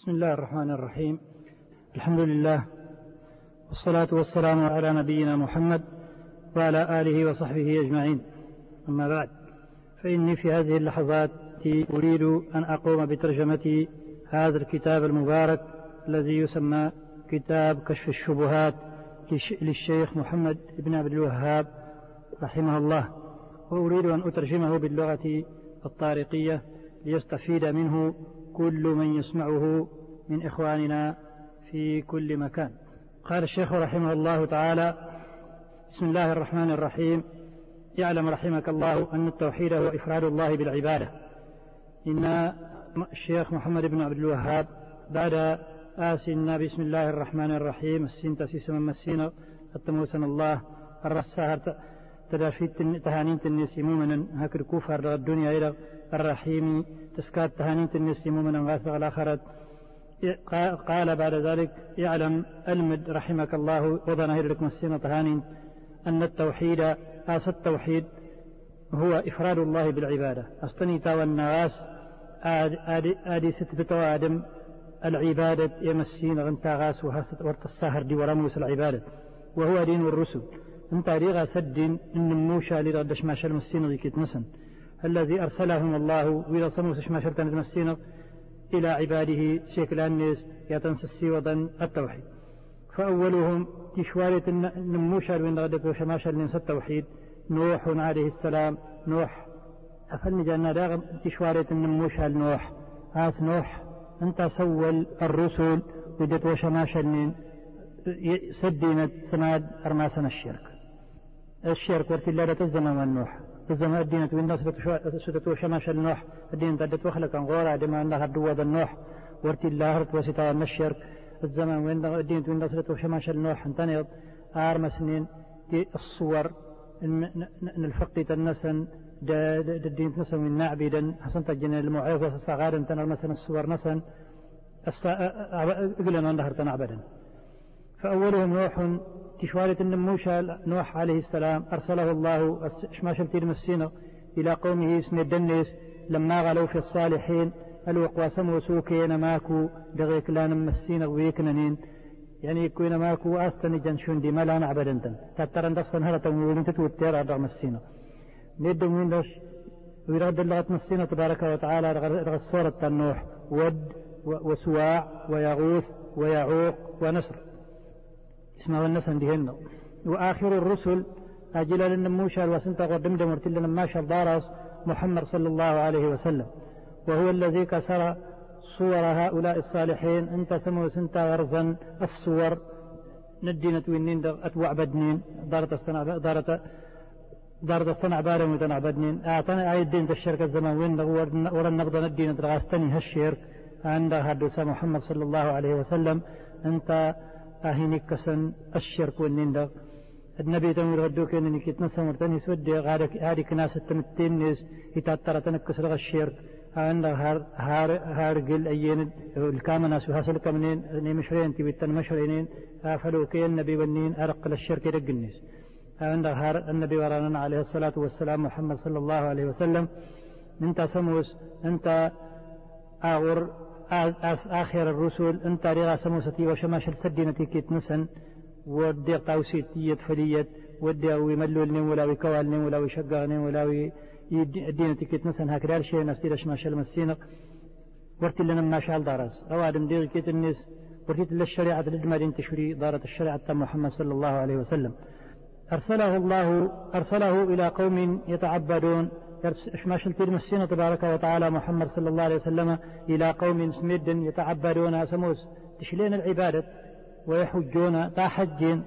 بسم الله الرحمن الرحيم. الحمد لله والصلاة والسلام على نبينا محمد وعلى آله وصحبه أجمعين. أما بعد فإني في هذه اللحظات أريد أن أقوم بترجمة هذا الكتاب المبارك الذي يسمى كتاب كشف الشبهات للشيخ محمد بن عبد الوهاب رحمه الله. وأريد أن أترجمه باللغة الطارقية ليستفيد منه كل من يسمعه من إخواننا في كل مكان. قال الشيخ رحمه الله تعالى بسم الله الرحمن الرحيم. يعلم رحمك الله أن التوحيد هو إفراد الله بالعبادة. إن الشيخ محمد بن عبد الوهاب بعد آسنا بسم الله الرحمن الرحيم السين تسيس من مسينا التموسن الله الرساهر تدافيت تهانين تنسي مؤمنا هكر كفر الدنيا إلى الرحيم. تسكات تهانين تنسي مؤمنا غاسق الآخرة قال بعد ذلك يعلم ألمد رحمك الله وضنا لكم السنة تهانين أن التوحيد آس التوحيد هو إفراد الله بالعبادة. أستني تاوى الناس آدي, آدي ست آدم العبادة يمسين غنتا غاس ورت الساهر دي ورموس العبادة. وهو دين الرسل. انت ريغا سد النموشا لردش ما شال مسين غيكت نسن. الذي أرسلهم الله وإذا صموس ما شرطن المسين إلى عباده سيكلانيس يتنسسي وضن التوحيد. فأولهم تشوارة النموشا من غدك وشماشا لنس التوحيد. نوح عليه السلام. نوح. أفلني جانا داغم تشوارة النموشا نوح. هاس نوح. أنت سول الرسل ودت وشماشا سدينة سماد أرماسنا الشرك. الشرك ورت الله تزمن من نوح. تزمن الدين وين سدت وشماشا نوح. الدين تدت وخلق غورا دما أنها دوّد النوح ورت الله رت وستا الشرك الزمن وين الدين وين سدت وشماشا نوح. انتنيض آر سنين الصور نلفقي تنسن الدين تنسن من نعبدا حسن تجن المعيضة صغار تنر مثلا الصور نسن. قلنا نهر تنعبدا فأولهم نوح تشوالة النموشة نوح عليه السلام أرسله الله شماشل تير مسينة إلى قومه اسم الدنيس لما غلوا في الصالحين الوقوا سمو سوكين ماكو دغيك لا نمسينا ويكننين يعني كوين ماكو أستني جنشون دي ما لا نعبد انتن تترى ندفن هلا تمولين تتوتير على مسينا ندو من دش ويرد الله مسينا تبارك وتعالى رغ الصورة النوح ود وسواع ويغوث ويعوق ونصر. اسمه النسن دهن وآخر الرسل أجل للنموشى الوسنت قدم دمرت لنا دارس محمد صلى الله عليه وسلم. وهو الذي كسر صور هؤلاء الصالحين. انت سمو سنتا ورزا الصور ندينة وينين أتوع بدنين. دارت استنع دارت دارت استنع بارم وتنع بدنين. أعطنا آية الدين الشركة الزمان. وين ورن نقضى ندينة رغاستني هالشرك عند هدوسا محمد صلى الله عليه وسلم. انت أهينك كسن الشرك وينين النبي تمر غدوك انك تنسى مرتني سودي غارك ناس التمتين ناس يتاتر تنكسر الشرك عند هار هار هار قل أيين الكامنا سو هاسل كمنين نمشرين تبي تنمشرين فلو كي النبي ونين أرق للشرك رق الناس عند هار النبي ورانا عليه الصلاة والسلام محمد صلى الله عليه وسلم. انت سموس انت آغر آخر الرسل أنت رغا سموستي وشماشل سدينتي كيت نسن ودي قوسيت يدفليت ودي ويملولني ولا ويكوالني ولا ويشقغني ولا وي الدين تكيت نسن. هكذا الشيء ناس تيرش ما شال مسينق ورتي لنا ما شال دارس. أو آدم دير كيت الناس ورتي للشريعة الإجمالين تشري دارة الشريعة محمد صلى الله عليه وسلم. أرسله الله أرسله إلى قوم يتعبدون شماشل تير مسينة تبارك وتعالى محمد صلى الله عليه وسلم إلى قوم سمد يتعبدون سموس تشلين العبادة ويحجون تا حجين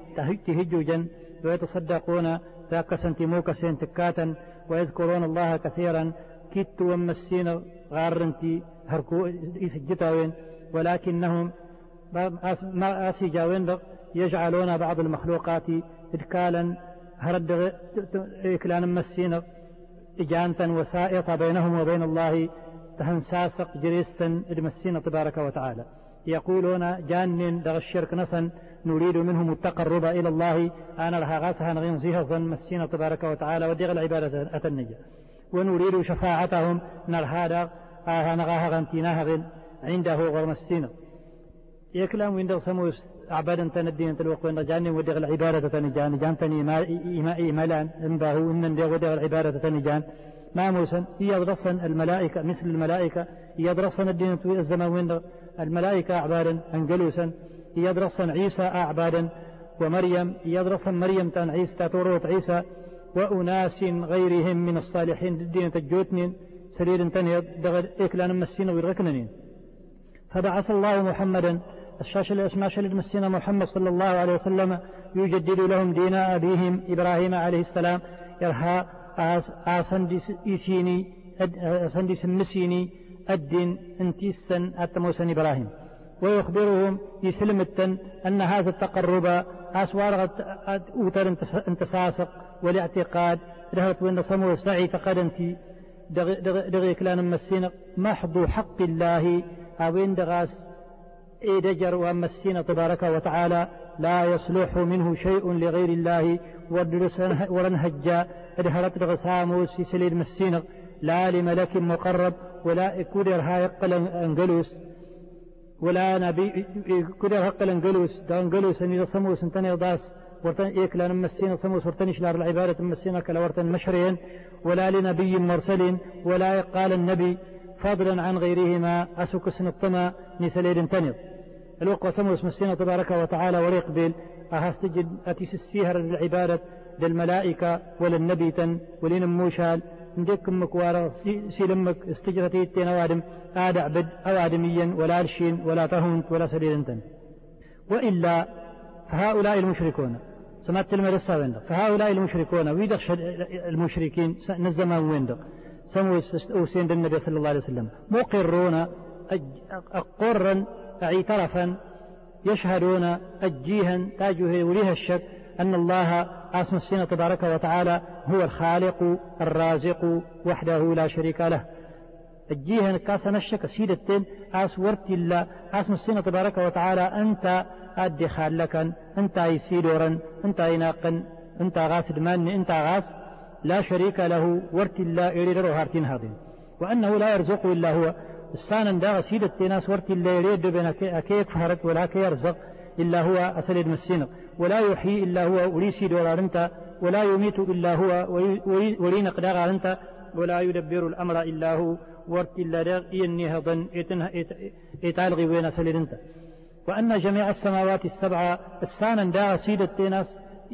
تهجوجا ويتصدقون تا كسنتي موكسين تكاتا ويذكرون الله كثيرا. كت ومسين غارنتي هركو يسجتاوين ولكنهم ما آسي جاوين يجعلون بعض المخلوقات إدكالا هرد إكلان مسين إجانتا وسائطة بينهم وبين الله تهنساسق جريسا المسين تبارك وتعالى. يقولون جان دغ الشرك نسن نريد منهم التقرب إلى الله. أنا لها غاسها نغين زيها ظن مسينا تبارك وتعالى ودغ العبادة أتنجا ونريد شفاعتهم نرهادا آها نغاها غنتيناها غن عنده غرم السينة يكلام وين سموس عبادة تندين تلوق وين رجعني ودغ العبادة تنجان جان. تني ما إيماء ملان انباه إن ودغ العبادة تنجان ماموسا يدرسا الملائكة. مثل الملائكة. يدرسا الدين في الزمان وين الملائكة أعبادا أنجلوسا يدرسا عيسى أعبادا ومريم. يدرسا مريم تان عيسى تاتوروت عيسى. وأناس غيرهم من الصالحين. الدين تجوتنين. سرير تنهض دغد إكلان مسين ويرغكننين فبعث الله محمدا الشاشة الأسماش المسين محمد صلى الله عليه وسلم يجدد لهم دين أبيهم إبراهيم عليه السلام. يرها آسندس إيسيني آسندس مسيني الدين انتيسا أتموسن إبراهيم. ويخبرهم يسلمتن أن هذا التقرب أسوار أوتر انتصاصق والاعتقاد. رهت وين صمو سعي تقدنتي دغي كلان مسينا محض حق الله. أوين دغاس إي دجر ومسينا تبارك وتعالى لا يصلح منه شيء لغير الله ورنهجا إدهرت في سليل مسينا لا لملك مقرب ولا كدر هاي أنجلوس ولا نبي كدر هقل أنجلوس دا أنجلوس اني صموس انتني داس ورتن إيك لأن مسينا صموس ورتنش لار العبادة مسينا كلا ورتن مشرين ولا لنبي مرسل ولا قال النبي فضلا عن غيرهما أسك سنطما نسلير تنض الوقوة سموس مسينا تبارك وتعالى وليقبل أهستجد أتيس السيهر للعبادة للملائكة وللنبي تن ولين موشال نديكم مكوارا سيلمك استجرتي تين أوادم آد عبد أو آدميا ولا أرشين ولا تهونت ولا سرير تن وإلا فهؤلاء المشركون سمعت المدرسة ويندق فهؤلاء المشركون ويدق المشركين نزما ويندق سموا أوسين النبي صلى الله عليه وسلم. مقرون أقرا اعترفا يشهدون أجيها تاجه وليها الشك أن الله اسم السنة تبارك وتعالى هو الخالق الرازق وحده لا شريك له. الجيهن كاس نشك سيدتين اس ورت الله اسم السنة تبارك وتعالى أنت أدي خالكا أنت يسيدورا أنت يناقن أنت غاس دماني أنت غاس لا شريك له ورت الله يريد هارتين هذين وأنه لا يرزق إلا هو. السانا دا سيدتين اس ورت الله يريد بين أكيك فهرت ولا يرزق إلا هو أسلد مسينق ولا يحيي إلا هو وليسي دورا أنت ولا يميت إلا هو ولين قدر أنت ولا يدبر الأمر إلا هو. ورت إلا داغ إني هضن إتالغي وين أسلد أنت وأن جميع السماوات السبعة السانا دا سيدة تيناس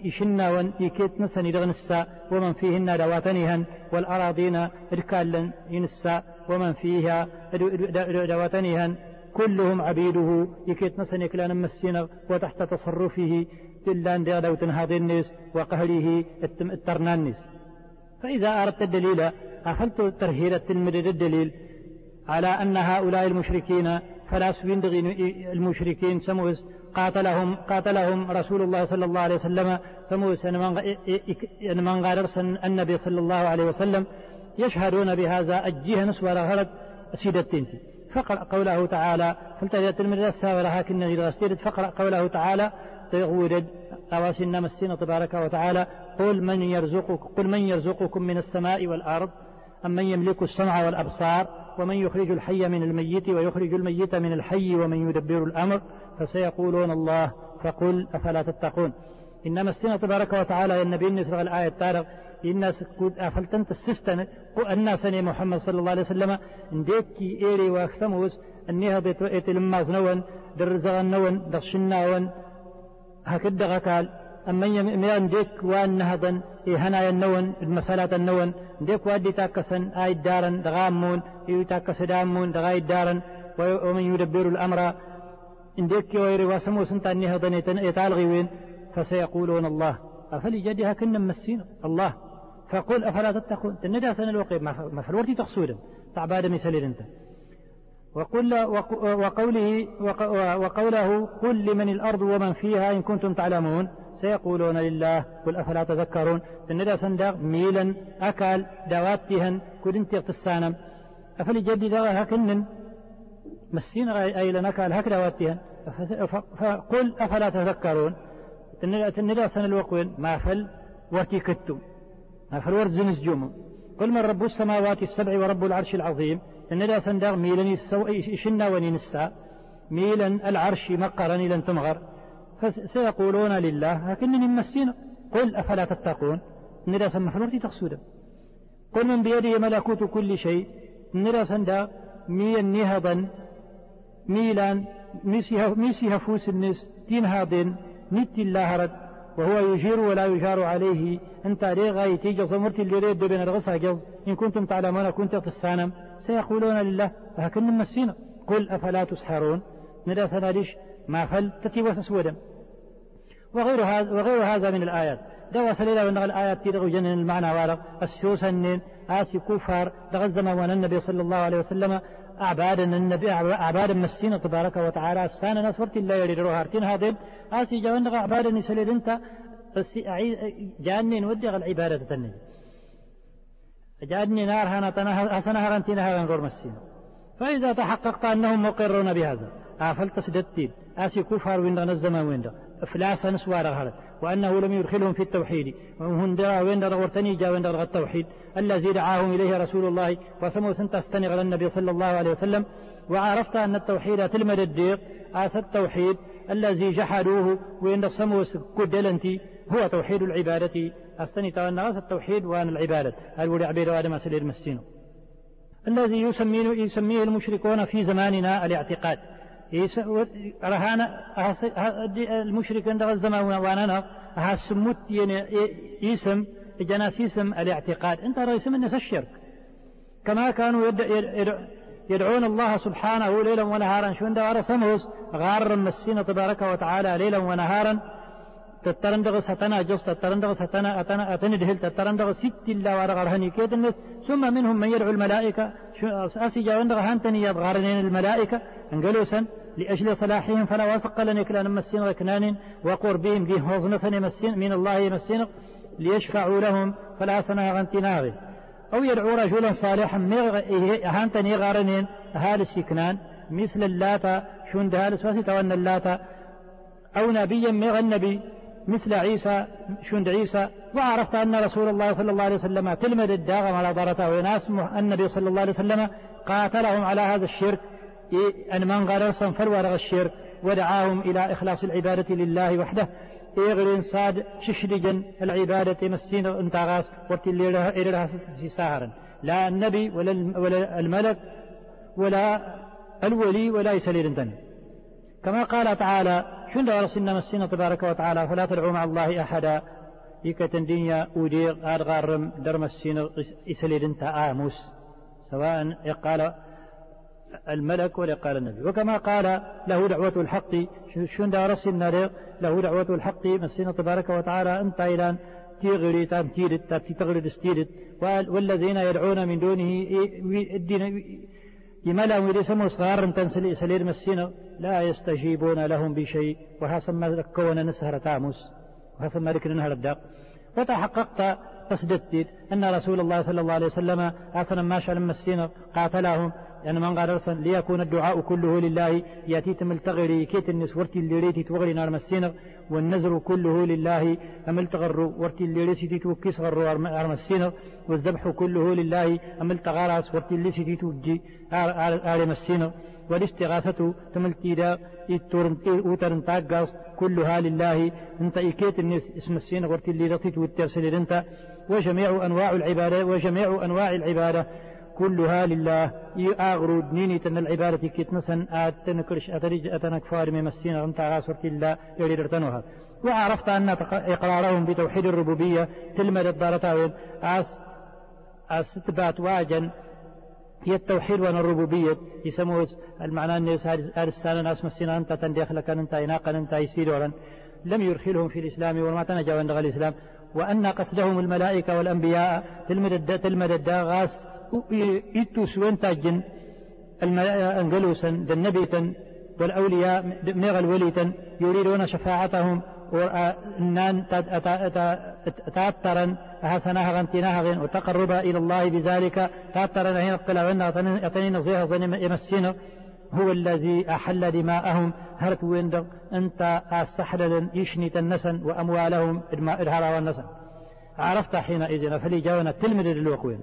يشنا ون يكيت نسن يدغنسا ومن فيهن دواتنهن والأراضين ركالا ينسا ومن فيها دواتنهن كلهم عبيده يكيت نسن يكلان مسينا وتحت تصرفه إلا أن دغدو تنهاض الناس وقهره الترنانس فإذا أردت الدليل أخذت ترهيلة المدد الدليل على أن هؤلاء المشركين فلا سبندغي المشركين سموس قاتلهم قاتلهم رسول الله صلى الله عليه وسلم سموس أن من غادرس النبي صلى الله عليه وسلم يشهدون بهذا أجيه نسوى غلط سيدتين فقرأ قوله تعالى فلتجد المدرسة ولكن إذا فقرأ قوله تعالى تغودد أواسنا مسين تبارك وتعالى قل من يرزقكم قل من يرزقكم من السماء والأرض أم من يملك السمع والأبصار ومن يخرج الحي من الميت ويخرج الميت من الحي ومن يدبر الأمر فسيقولون الله فقل أفلا تتقون. إنما السنة تبارك وتعالى يا النبي نسرغ الآية التارغ الناس كود أفلتن تسستن الناس محمد صلى الله عليه وسلم. نديكي إيري واكثموس النها ضيت لما زنون درزغ النون درشناون هكذا غكال أما يميان ديك وأن نهضا هنا النون المسألة النون. ديك وادي تاكسن آي دارا دغامون. يو تاكس دامون دغاي دارا ومن يدبر الأمر إن ديك ويري واسمو سنتا نهضا يتالغي وين؟ فسيقولون الله. أفلي جدها كنا مسين الله. فقل أفلا تتقون؟ تندا سنة الوقيت ما فالورتي تقصودا تعباد مثل أنت. وقل وقوله وقوله قل لمن الأرض ومن فيها إن كنتم تعلمون. سيقولون لله قل أفلا تذكرون. الندى صندوق ميلا أكل دواتهن كل انت السانم أفل جدي دغا هكنن مسين أي لنكال هك دواتهن فقل أفلا تذكرون؟ الندى سن الوقوين. ما فل ورتي كتم. ما فل ورد زنس جوم قل من رب السماوات السبع ورب العرش العظيم. إن دا سندغ ميلا يشنا وننسى ميلا العرش مقرا لن تمغر فسيقولون لله. لكنني مسين قل أفلا تتقون؟ إن دا سمح فرتي تقصودا قل من بيده ملكوت كل شيء. إن دا سندغ ميلا نهضا. ميلا ميسي هفوس النس تنهض نت الله رد وهو يجير ولا يجار عليه. أنت ريغا تيجز مرتي اللي ريد بين الغصة جز. إن كنتم تعلمون كنت السانم سيقولون لله لكن مسينا قل أفلا تسحرون؟ ندى سناليش ما فل تتي وسسودا وغير هذا وغير هذا من الآيات. دوا سليلا ونغ الآيات تيرغ جنن المعنى والغ السوسن آسي كفار لغزم وان النبي صلى الله عليه وسلم أعباد النبي أعباد مسين تبارك وتعالى. السنة نصرت الله يريد روها أرتين هذا آسي جوان أعباد نسليل انت جاني نودي العبادة تنجي جاني نار هنا أسنها هرنتين هذا نور مسين. فإذا تحققت أنهم مقرون بهذا آفلت سدتين آسي كفار وين نزما وين إفلاسا نسوار هذا وأنه لم يدخلهم في التوحيد. وهم درا وين غورتني؟ جا وين التوحيد. الذي دعاهم إليه رسول الله وسموا سنت استنغ النبي صلى الله عليه وسلم. وعرفت أن التوحيد تلمد الديق آس التوحيد. الذي جحدوه وإن سموا كدلنتي هو توحيد العبادة. أستني تغنى التوحيد وأن العبادة. الولي عبيد وآدم أسلير مسينه. الذي يسميه, يسميه المشركون في زماننا الاعتقاد. رهانا المشرك عند الزمان وأنا ها سموت يسم جناس يسم الاعتقاد. أنت رأي اسم الناس الشرك. كما كانوا يدعون الله سبحانه ليلا ونهارا. شو عند سموس غار مسين تبارك وتعالى ليلا ونهارا. تترندغ ستنا جس تترندغ ستنا أتنا أتني دهل تترندغ ست الله ورغرهني كيدنس ثم منهم من يدعو الملائكة. أسي جاوندغ هانتني يبغارنين الملائكة. انقلوسا لأجل صلاحهم فلا واسق لن يكلان مسين وكنان وقربهم. به وظنسن مسين من الله يمسين ليشفعوا لهم فلا سنة غنتناغي أو يدعو رجلا صالحا هانتني غارنين هالس يكنان مثل اللات شند هالس واسي وأن اللات. أو نبيا مغ النبي مثل عيسى شند عيسى. وعرفت أن رسول الله صلى الله عليه وسلم تلمد الداغم على ضرته وناس النبي صلى الله عليه وسلم قاتلهم على هذا الشرك. أن من غرسهم فالورغ الشرك ودعاهم إلى إخلاص العبادة لله وحده. إغرين صاد ششدجا العبادة مسين انتغاس وتليرها إلى ساهرا لا النبي ولا, ولا الملك ولا الولي ولا يسليل كما قال تعالى شن ورسلنا مسينا تبارك وتعالى فلا تدعوا مع الله أحدا. يكتن دنيا وديغ أرغارم درم السين انت آموس. سواء قال الملك ولا قال النبي. وكما قال له دعوة الحق شن رسلنا له دعوة الحق مسينا تبارك وتعالى أنت إلى تيغري تام تيرت تام تغرد استيرت والذين يدعون من دونه الدين يملا ويدي سمو صغار تنسل سلير مسينا لا يستجيبون لهم بشيء. وحسن ما كون نسهر تاموس. وحسن ما ذكر نهر الدق وتحققت تصدقت أن رسول الله صلى الله عليه وسلم حسنا ما شاء مسينا قاتلهم يعني من قال رسل ليكون الدعاء كله لله. ياتي تملتغري كيت النس ورتي اللي ريتي توغري نار مسينا والنذر كله لله. أملتغر ورتي اللي ريتي توكيس غرو أرمسينا والذبح كله لله. أملتغارس ورتي اللي سيتي توجي آل مسينا والاستغاثة تملتي دا وترن تاقاس كلها لله. أنت إيكيت النس اسم السين ورتي اللي رتي توترسل أنت. وجميع أنواع العبادة وجميع أنواع العبادة. كلها لله. أغرو دنيني تن العبادة كتنسا أتنكرش أتريج أتنكفار ممسين غمتا غاسرت الله يريد ارتنوها وعرفت أن إقرارهم بتوحيد الربوبية تلمد الدارتاوين أس أستبات واجا هي التوحيد وان الربوبية. يسموه المعنى أن أرسال ناس مسينا أنت تندخل لك أنت إناقا أنت يسيرورا لم يرخلهم في الإسلام وما تنجا عند الإسلام. وأن قصدهم الملائكة والأنبياء تلمد تلمد الداغاس إتو سوين تاجن أنجلوسا دنبيتا والأولياء ميغ الوليتا يريدون شفاعتهم ونان تأثرا حسناها غنتناها وتقربا إلى الله بذلك تأثرا هنا قلا وإن أتنين نصيحة يمسين هو الذي أحل دماءهم هرت ويندق أنت السحلل يشني النسن وأموالهم إرهارا والنسن. عرفت حينئذ فلي جاونا تلمد للوقوين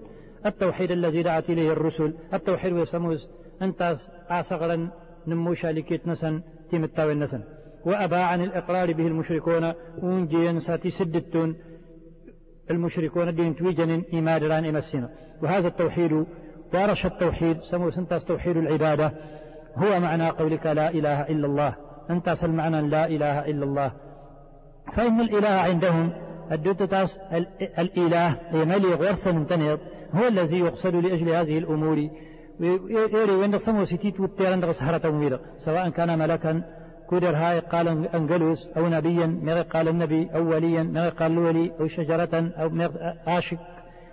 التوحيد الذي دعت إليه الرسل التوحيد ويسموز أنت أصغرا نموشا لكيت نسن تيمتاوي النسن. وأبى عن الإقرار به المشركون ونجي ساتي سدتون المشركون دين تويجن إمادران إمسنا وهذا التوحيد وارش التوحيد سمو سنتاس توحيد العبادة. هو معنى قولك لا إله إلا الله. أنت المعنى لا إله إلا الله. فإن الإله عندهم الدوتتاس الإله يملي غرسا تنهض هو الذي يقصد لأجل هذه الأمور. وين ستيت سواء كان ملكا كودر هاي قال أنجلوس أو نبيا مغي قال النبي أو وليا مغي قال الولي أو شجرة أو عاشق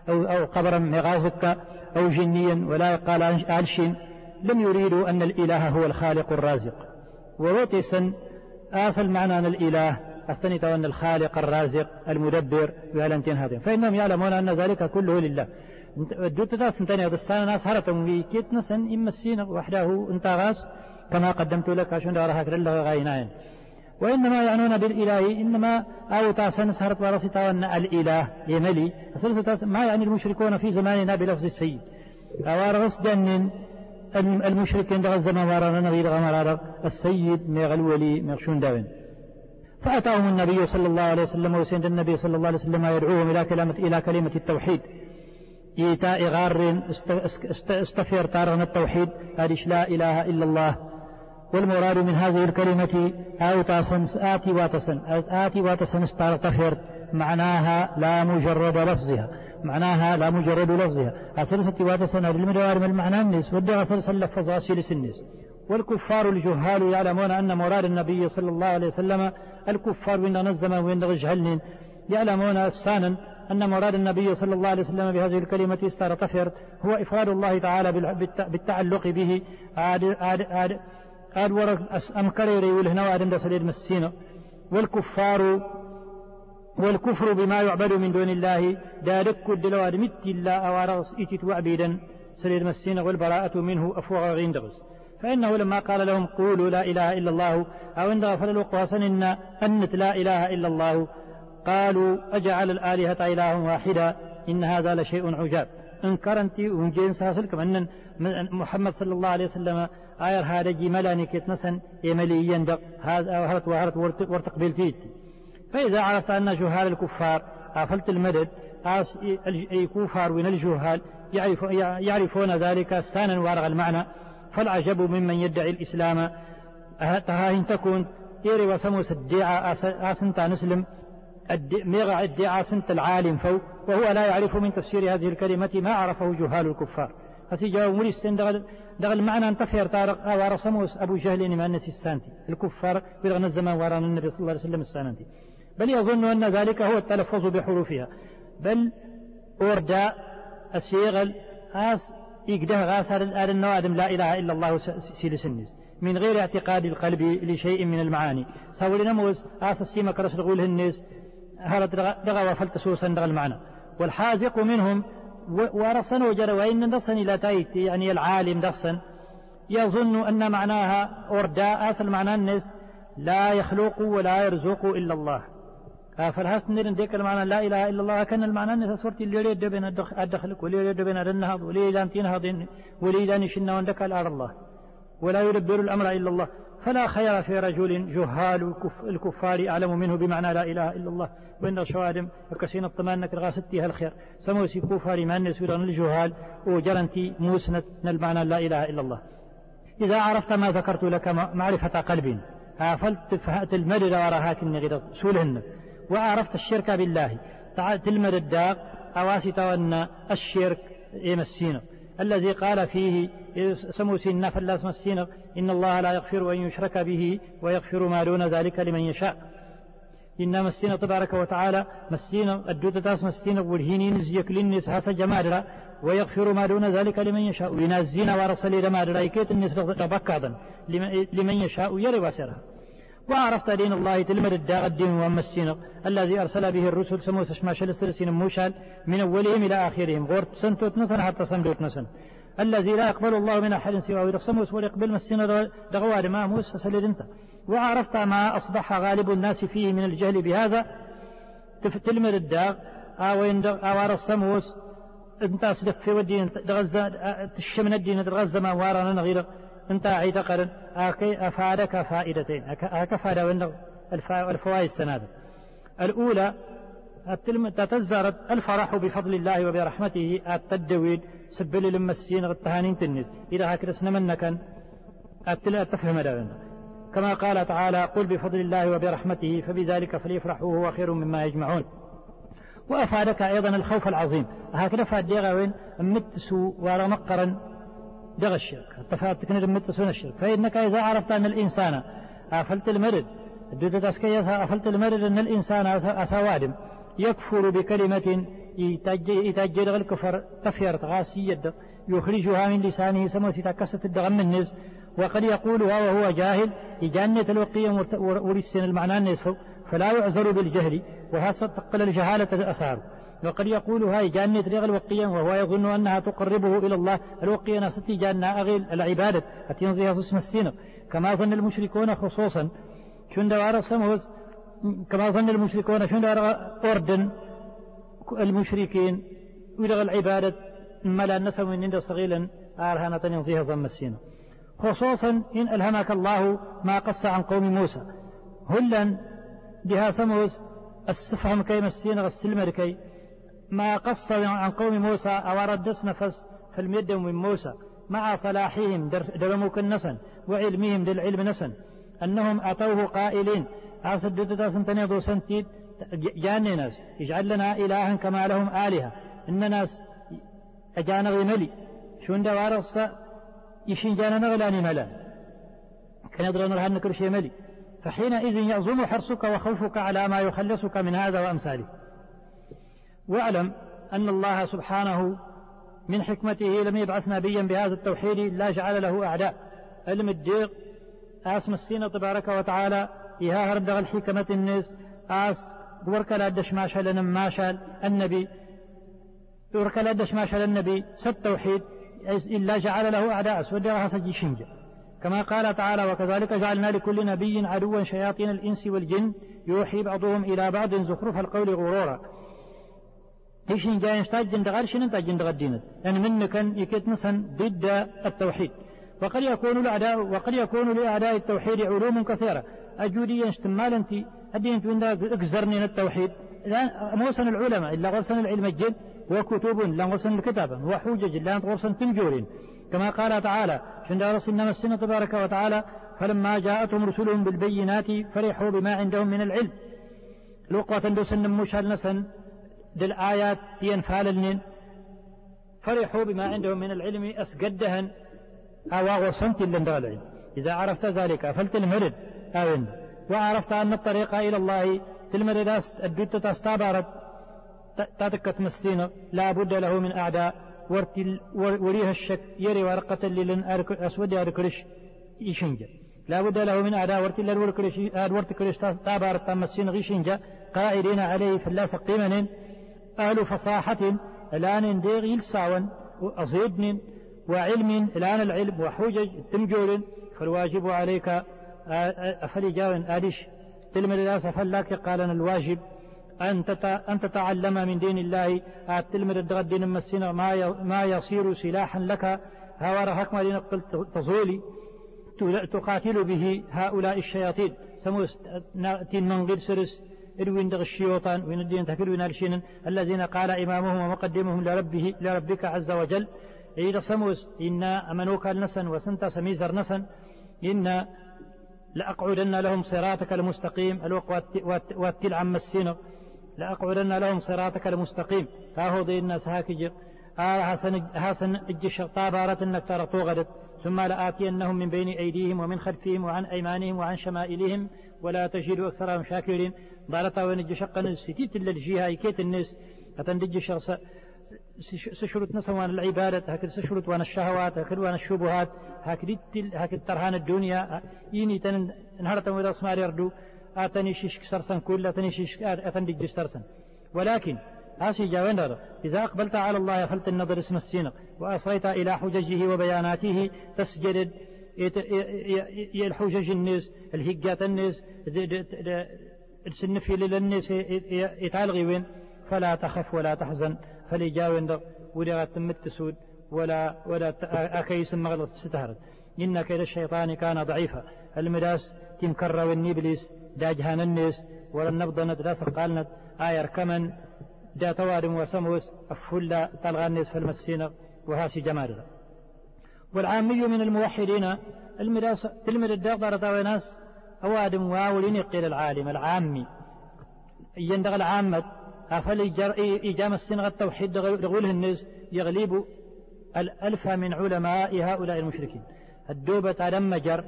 أو, أو قبرا مغازك أو جنيا ولا قال عرش لم يريدوا أن الإله هو الخالق الرازق. ووتسا آصل معنى أن الإله أستنت أن الخالق الرازق المدبر ويالنتين هذين. فإنهم يعلمون أن ذلك كله لله. دوت تاس انتني دستان ناس هرتم وي كيت نسن إما السين وحده انت غاس كما قدمت لك عشان دارها كرلا غايناين وإنما يعنون بالإله إنما أو تاسن سهرت ورسطا أن الإله يملي. ما يعني المشركون في زماننا بلفظ السيد. أوارغس جنن المشركين دغ الزمان ورانا نبي غمرار السيد ميغ الولي مغشون داوين فأتاهم النبي صلى الله عليه وسلم وسند النبي صلى الله عليه وسلم يدعوهم إلى كلمة إلى كلمة التوحيد. إيتاء غار استفير تارغن التوحيد. هذه لا إله إلا الله. والمراد من هذه الكلمة تاسن آتي واتسن آتي واتسن استغفر معناها لا مجرد لفظها. معناها لا مجرد لفظها. أسلسة واتسن المدوار من المعنى النس ودى أسلسة لفظ أسلس النس والكفار الجهال يعلمون أن مراد النبي صلى الله عليه وسلم الكفار وين نزم وين جهلن يعلمون السانا أن مراد النبي صلى الله عليه وسلم بهذه الكلمة استرطفر هو إفراد الله تعالى بالتعلق به. عاد عاد عاد قال ورق أم كريري والهنا وادم دسليد مسينا والكفار والكفر بما يعبد من دون الله دارك الدلواد مت الله أوارغس إتت وعبيدا. سليد مسينا والبراءة منه أفوغ غيندغس. فإنه لما قال لهم قولوا لا إله إلا الله أو إن الوقواصا إن أنت لا إله إلا الله قالوا أجعل الآلهة إله واحدا إن هذا لشيء عجاب. انكرنتي ونجين ساسل كمان محمد صلى الله عليه وسلم آير هذا جي ملاني كيت نسن يملي يندق هذا هرت وهرت ورتق بالتيت فإذا عرفت أن جهال الكفار أفلت المدد أي كفار من الجهال يعرف يعرفون ذلك سانا وأرغ المعنى فالعجب ممن يدعي الإسلام. تهاهن تكون إيري وسموس الدعاء آسنتا نسلم ميغا ادعاء سنت العالم فوق وهو لا يعرف من تفسير هذه الكلمة ما عرفه جهال الكفار. هسي جاو مريس دغل دغل معنى انتفير طارق وارا سموس أبو جهل النسي السانتي. الكفار بلغنا الزمان ورانا النبي صلى الله عليه وسلم السانتي. بل يظن أن ذلك هو التلفظ بحروفها. بل اورداء السيغل آس يقده غاسر الآل النوادم لا إله إلا الله سيلسنس من غير اعتقاد القلب لشيء من المعاني. ساول نموز آس السيما كرس رغول الناس هذا دغا وفلت سوسا دغا المعنى. والحازق منهم ورصن وجر وإن نصن إلى تأيت يعني العالم نصا يظن أن معناها ورداء أصل معنى الناس لا يخلق ولا يرزق إلا الله. فالهاس نرن ديك المعنى لا إله إلا الله. كان المعنى الناس صورت اللي يريد بين الدخلك واللي يريد بين النهض واللي يريد تنهض واللي يريد يشن وندك الأرض الله. ولا يدبر الأمر إلا الله. فلا خير في رجل جهال الكفار أعلم منه بمعنى لا إله إلا الله. وإن الشوادم وكسين الطمان غا ستيها الخير سموسي كفار ما نسيران الجهال. وجرنتي موسنة المعنى لا إله إلا الله. إذا عرفت ما ذكرت لك معرفة قلب. فلت فهأت المدد وراهاك النغير سولهن. وعرفت الشرك بالله. تلمد الداق أواسط أن الشرك يمسينا الذي قال فيه سمو سينا فلاس مسينا إن الله لا يغفر أن يشرك به ويغفر ما دون ذلك لمن يشاء. إن مسينا تبارك وتعالى مسينا الدودة تاس مسينا والهينين زيك للنس هاسا جمادرا ويغفر ما دون ذلك لمن يشاء. لنازينا ورسل دمادرا يكيت النس لمن يشاء يري واسرها. وعرفت دين الله تلمد الداء الدين ومسينا الذي أرسل به الرسل سموس شماشل السلسين موشال من أولهم إلى آخرهم. غورت سنتوت نسن حتى سندوت نسن الذي لا يقبل الله من أحد سواه يرسموس ويقبل مسينا دغوار ما موس فسلد انت. وعرفت ما أصبح غالب الناس فيه من الجهل بهذا. تلمد الداء أو السموس انت في ودين تغزى تشمن الدين تغزى ما وارانا غير انت عيد قرن أكي أفادك فائدتين اك فائدة الفوائد السنادة الأولى تتزرد الفرح بفضل الله وبرحمته التدويد سبل لما السين التهانين تنز إذا هكذا سنمنكا تفهم هذا كما قال تعالى قل بفضل الله وبرحمته فبذلك فليفرحوا هو خير مما يجمعون. وأفادك أيضا الخوف العظيم. هكذا فاد وين؟ متسو ورا مقرا دغ الشرك. تفادتك متسون الشرك. فإنك إذا عرفت أن الإنسان أفلت المرد دودة أسكية أفلت المرد أن الإنسان أسوادم يكفر بكلمة يتجد الكفر تفير غاسية يخرجها من لسانه سموتي تكست الدغم النز وقد يقولها وهو جاهل يجنة الوقية ورسن المعنى النصف فلا يعذر بالجهل وهذا تقل الجهالة الأسار. وقد يقولها يجنة رغ الوقية وهو يظن أنها تقربه إلى الله. الوقية ناستي جنة أغيل العبادة. أتينزيها اسم السينة كما ظن المشركون خصوصا. شن دوار السموز؟ كما ظن المشركون شن دوار أردن؟ المشركين. ولغ العبادة. ملا نسوا من عند صغيلا آرهانة ينزيها ظن السينة خصوصا إن ألهمك الله ما قص عن قوم موسى. هلا بها سموس السفهم كي مسين غسل كي ما قص عن قوم موسى أوردس نفس في الميد من موسى. مع صلاحهم درموك النسن وعلمهم للعلم نسن. أنهم أتوه قائلين أسدد تاسنتني دو سنتيد جاني ناس اجعل لنا إلها كما لهم آلهة. إن ناس أجانا غيملي شون دوار يشين جانا نغلاني ملا. كان يدرون لها كل شيء ملي. فحينئذ يعظم حرصك وخوفك على ما يخلصك من هذا وأمثاله. واعلم أن الله سبحانه من حكمته لم يبعث نبيا بهذا التوحيد لا جعل له أعداء. علم الديق آسم السين تبارك وتعالى إيها هردغ الحكمة الناس آس وركلا دشماشا ماشال النبي. وركلا دشماشا النبي ست توحيد إلا جعل له أعداء سودها سجي شنجا كما قال تعالى وكذلك جعلنا لكل نبي عدوا شياطين الإنس والجن يوحي بعضهم إلى بعض زخرف القول غرورا. تيشين جاي يحتاج جند غرشن انت جند غدينت يعني من كان يكيت مثلا ضد التوحيد. وقد يكون الأعداء وقد يكون لأعداء التوحيد علوم كثيرة. أجودي يشتمال أنت؟ أدي أنت اكزرني التوحيد. لا موسن العلماء إلا غرسن العلم الجد وكتب لا غرسن الكتابة وحجج لا غرسن تنجورين. كما قال تعالى عند رسلنا السنة تبارك وتعالى فلما جاءتهم رسلهم بالبينات فرحوا بما عندهم من العلم. الوقوة دوسن مشال نسن للآيات ينفال فرحوا بما عندهم من العلم أسقدهن. أو وصنت لندالعين. إذا عرفت ذلك فلت المرد. أو وعرفت أن الطريق إلى الله تلمرد الدوت تستابرت تتكت مسينة لا بد له من أعداء. وريها الشك. يري ورقة للن أسود أركرش يشنجا لا بد له من أعداء. ورتل الوركرش الورتكرش تابار تمسين غيشنجا قائلين عليه فلا سقيمن أهل فصاحة الآن ديغ يلساون وأصيدن وعلم الآن العلم وحجج تمجول فالواجب عليك أفلجاون آدش تلمر الناس فلاك قال الواجب أن تتعلم من دين الله تلمر الدغدين مسنا ما ما يصير سلاحا لك هوار حكم لنقل تزولي تقاتل به هؤلاء الشياطين. سموس تين من غير سرس إروين دغ الشيوطان وين الدين تكلون الشين الذين قال إمامهم ومقدمهم لربه لربك عز وجل إذا سموس إنا أمنوك النسن وسنت سميزر نسن إنا لأقعدن لهم صراطك المستقيم واتل عم السنة لأقعدن لهم صراطك المستقيم. فهو دي الناس هاكجر آه هاسن هاسن اجش طابارة انك ترى توغدت ثم لآتينهم من بين أيديهم ومن خلفهم وعن أيمانهم وعن شمائلهم ولا تجد أكثرهم شاكرين. ضارتا ونج شقا الستيت اللي الجهة كيت الناس. أتندج شخص سشرت نسوان العبادة هكذا سشرت وان الشهوات هكذا وان الشبهات هكذا هكذا ترهان الدنيا. يني تن نهارة وإذا اسمار يردو آتني شيش سرسن كل آتني شيش آتني سرسن ولكن آسي جاوين إذا أقبلت على الله فلت النظر اسم السينق وأصغيت إلى حججه وبياناته تسجد الحجج الناس الهجات الناس السنفي للناس يتعلغي وين فلا تخف ولا تحزن فليجاوين ولا تمتسود ولا ولا أكيس مغلط ستهرد إن كيد الشيطان كان ضعيفا. المداس تنكر والنبليس دا جهان الناس ولا نبضنت دا سقالنت آير كمن دا توارم وسموس أفلا طلغ الناس في المسينة وهاسي جمال. والعامي من الموحدين المداس الداق دار ناس أوادم واولين قيل العالم العامي. يندغ العامة أفل إجام السنغ التوحيد دغوله الناس يغلب الألف من علماء هؤلاء المشركين. الدوبة على مجر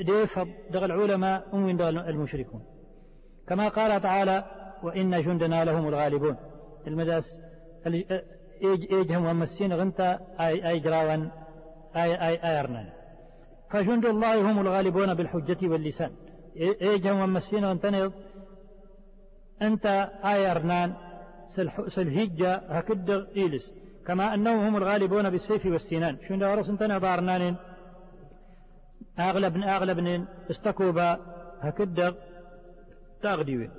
ديفض دغ العلماء ومن دغ المشركون. كما قال تعالى وإن جندنا لهم الغالبون. المداس إيجهم ومسين غنتا أي أي جراوان أي أي أيرنان فجند الله هم الغالبون بالحجة واللسان. إيجهم ومسين غنتا أنت أيرنان سلهجة هكدغ إيلس. كما أنهم هم الغالبون بالسيف والسنان. شون دورس انتنا بارنان أغلب أغلب استكوبا هكدغ تغديوين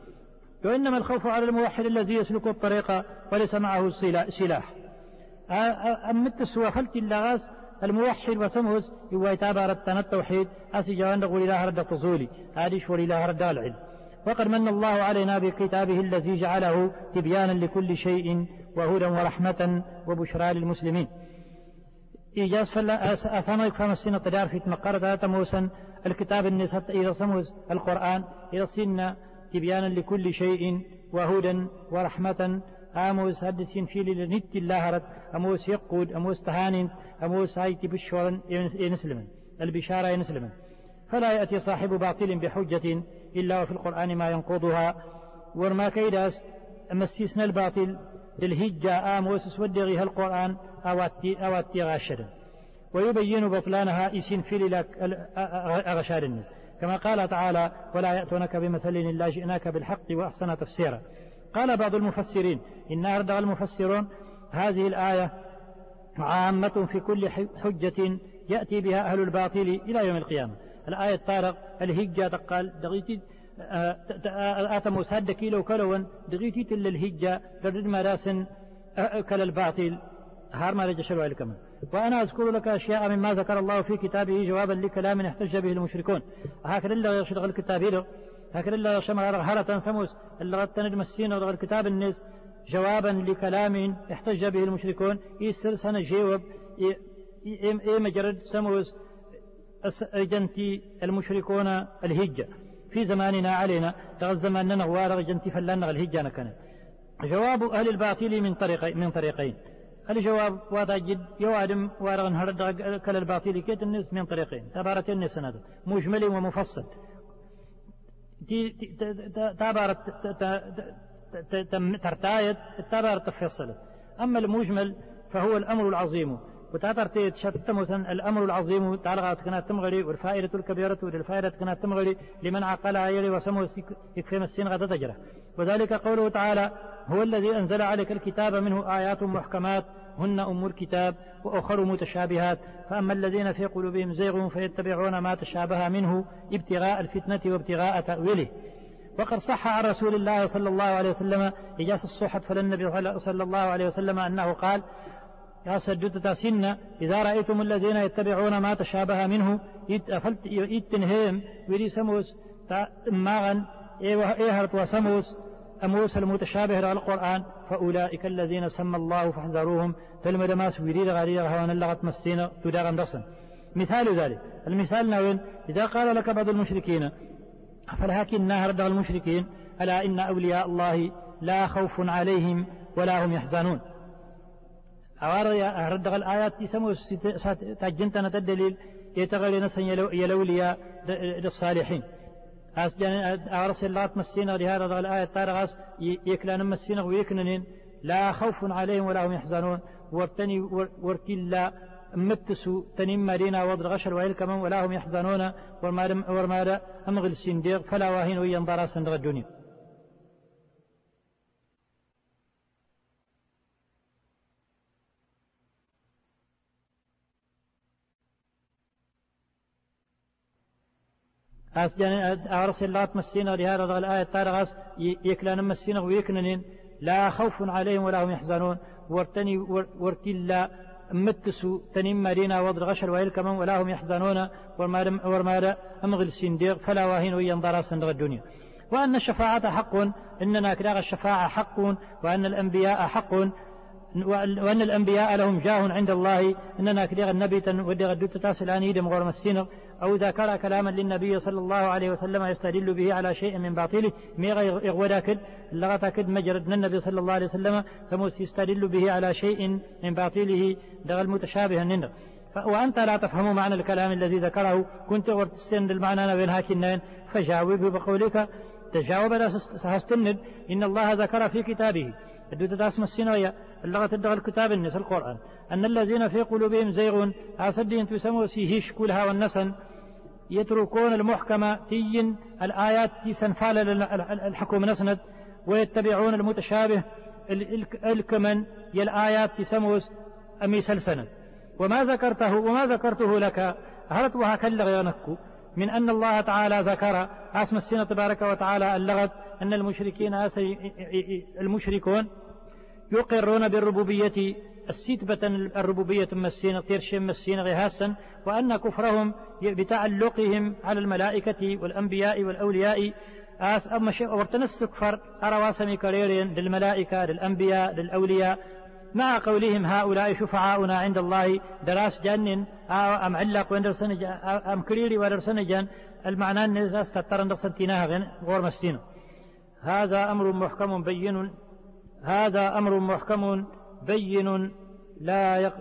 وإنما الخوف على الموحد الذي يسلك الطريق وليس معه سلاح. أمت السوى خلت اللغاس الموحد وسمهز هو يتابع ردنا التوحيد أسي جوان نقول إله رد تصولي هذه شور إله رد العلم وقد من الله علينا بكتابه الذي جعله تبيانا لكل شيء وهدى ورحمة وبشرى للمسلمين. إيجاز فلا أسامك فهم السنة تدار في تمقرة موسى الكتاب النساء إذا سموز القرآن إذا سنة تبيانا لكل شيء وهدى ورحمة لنت الله رد أموس يقود أموس تهان أموس هايتي بشورا ينسلم البشارة ينسلم فلا يأتي صاحب باطل بحجة إلا وفي القرآن ما ينقضها. ورما كيداس مسيسنا الباطل للهجة آموس سودغيها القرآن أواتي أواتي غاشدا ويبين بطلانها إسين في لك أغشار الناس. كما قال تعالى ولا يأتونك بمثل إلا جئناك بالحق وأحسن تفسيرا. قال بعض المفسرين إن أردغ المفسرون هذه الآية عامة في كل حجة يأتي بها أهل الباطل إلى يوم القيامة. الآية طارق الهجة تقال دغيتي آتم ساد كيلو كلون دغيتي تل الهجة درد مراسن كل الباطل. هار ما رجع كمان وأنا أذكر لك أشياء مما ذكر الله في كتابه جوابا لكلام احتج به المشركون. هكذا اللي يشرغ الكتاب له هكذا اللي يشمع هرة سموس اللي غد تند مسين ودغ الكتاب الناس جوابا لكلام احتج به المشركون يسر سنة جيوب إيه مجرد سموس جنتي المشركون الهجة. في زماننا علينا تغزم أننا غوار جنتي فلان الهجة كانت جواب أهل الباطل من طريق من طريقين. الجواب واضح جد؟ يوادم وارغن هرد كل الباطل كيت الناس من طريقين. تبارت الناس مجمل ومفصل. تبارت ترتايت تبارت تفصل أما المجمل فهو الأمر العظيم. وتعتر تشتت مثلا الأمر العظيم تعلقات كانت تمغري والفائدة الكبيرة والفائدة كانت تمغري لمن عقلها يلي وسمو يكفي السين غدا تجرى. وذلك قوله تعالى هو الذي أنزل عليك الكتاب منه آيات محكمات هن أم الكتاب وأخر متشابهات فأما الذين في قلوبهم زيغ فيتبعون ما تشابه منه ابتغاء الفتنة وابتغاء تأويله. وقد صح عن رسول الله صلى الله عليه وسلم إجاس الصحة فللنبي صلى الله عليه وسلم أنه قال يا سجدت سنة إذا رأيتم الذين يتبعون ما تشابه منه يتنهيم ويري سموس ماغن إيهرت وسموس أموس المتشابه على القرآن فأولئك الذين سمى الله فاحذروهم فلما دماس ويريد غريغ هوان اللغة مسينا تداغن رسن مثال ذلك. المثال نوين إذا قال لك بعض المشركين فلهكن نهر المشركين ألا إن أولياء الله لا خوف عليهم ولا هم يحزنون. أوار رد الآيات يسمو تجنتنا الدليل يتغلي نسن يلوليا للصالحين أرسل الله مسينا لهذا الآية تارغاس يكلان مسينا ويكننين لا خوف عليهم ولا هم يحزنون. ورتني ورتلا متسو تنم مارينا وضر غشر وإل كمان ولا هم يحزنون ورمادا أمغل سنديق فلا واهين وينظر سندغ الدنيا. أس جن أرسل الله مسينا لهذا الآية تارغاس يكلان مسينا ويكننين لا خوف عليهم ولا هم يحزنون. ورتني ورتلا متسو تنم مدينة وضر غشر ويلكم ولا هم يحزنون ورمار أمغل سنديق فلا واهين وينظر سندغ الدنيا. وأن الشفاعة حق إننا كراغ الشفاعة حق وأن الأنبياء حق وأن الأنبياء لهم جاه عند الله إننا كديغ النبي وديغ الدوت تاسل أن يدم غور أو ذكر كلاما للنبي صلى الله عليه وسلم يستدل به على شيء من باطله ميغا يغودا كد لغتا كد مجرد النبي صلى الله عليه وسلم سموس يستدل به على شيء من باطله دغ المتشابه النندر وأنت لا تفهم معنى الكلام الذي ذكره. كنت ورتسن المعنى بين هاكنين فجاوبه بقولك تجاوب سهستند. إن الله ذكر في كتابه. الدوت تاسم السينوية اللغة الدغ الكتاب النس القرآن. أن الذين في قلوبهم زيغ أصدين تسموا سيهيش كلها والنسن. يتركون المحكمة تين الآيات سنفال الحكم نسند ويتبعون المتشابه الكمن الآيات تسموس أمي سلسنة. وما ذكرته وما ذكرته لك هلت وهكذا ينكو من أن الله تعالى ذكر اسم السنة تبارك وتعالى اللغت أن المشركين المشركون يقرون بالربوبية السيتبة الربوبية مسين تيرشم مسين غهاسا وأن كفرهم بتعلقهم على الملائكة والأنبياء والأولياء. أما شيء ورتنس كفر أرواسمي كريرين للملائكة للأنبياء للأولياء. مع قولهم هؤلاء شفعاؤنا عند الله دراس جن أم علق وندرسن أم كريري ودرسن جن. المعنى الناس تترن درسنتيناها غور مسين هذا أمر محكم بين هذا أمر محكم بين لا يق...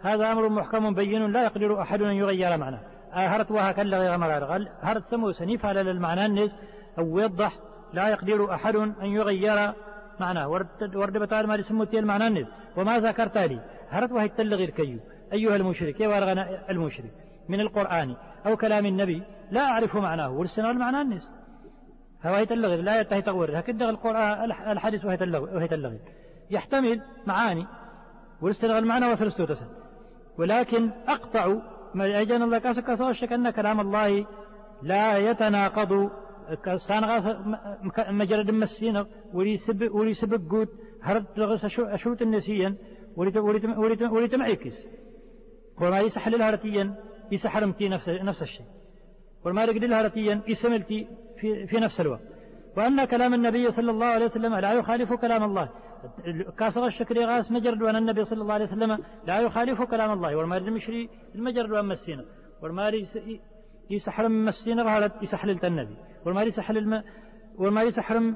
هذا أمر محكم بين لا يقدر أحد أن يغير معناه. هرت وها كلا غير مرار هرت سمو سنيف على المعنى النز أو يوضح لا يقدر أحد أن يغير معناه. ورد ورد بتعالى ما سمو المعنى النز وما ذكرت لي. هرت وهي تلغي الكيو أيها المشرك يا المشرك. من القرآن أو كلام النبي لا أعرف معناه. ورسنا المعنى النز هواية اللغة لا ينتهي تغوير. هكذا القرآن الحديث وهي اللغة يحتمل معاني والاستلغى المعنى تسل ولكن أقطع ما أجن الله كاسك كاسوشك أن كلام الله لا يتناقض. غاس مجرد مسينا ولي سب ولي سب جود هرد لغس أشوت النسيا ولي ولي ولي تمعكس وما يسحل الهرتيا يسحرمتي نفس نفس الشيء. وما يقدر الهرتيا يسملتي في, في نفس الوقت. وأن كلام النبي صلى الله عليه وسلم لا يخالف كلام الله. كاسر الشكر غاس مجرد وأن النبي صلى الله عليه وسلم لا يخالف كلام الله. والمارد المشري المجرد وأن مسينا. والمارد يسحر من مسينا غالت يسحل النبي والمارد يسحل الم والمارد يسحر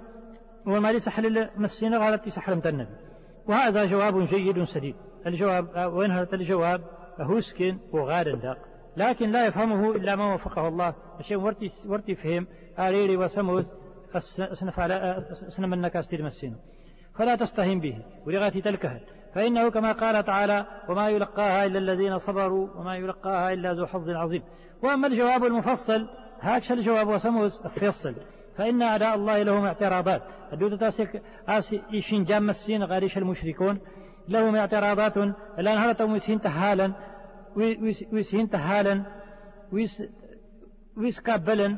والمارد يسحل مسينا غالت يسحر النبي وهذا جواب جيد سديد الجواب وينهرت الجواب؟ هوسكن وغار لكن لا يفهمه إلا من وفقه الله. الشيء ورتي ورتي فهم. آريري وسموس سنف على سنم النكاس مسينا. فلا تستهن به ولغاية تلكها فإنه كما قال تعالى وما يلقاها إلا الذين صبروا وما يلقاها إلا ذو حظ عظيم. وأما الجواب المفصل هاكش الجواب وسموس الفصل. فإن أعداء الله لهم اعتراضات. الدودة تاسك إيشين جام السين غاريش المشركون. لهم اعتراضات. الآن هذا ويسين تهالا ويسين تهالا ويس ويسكابلا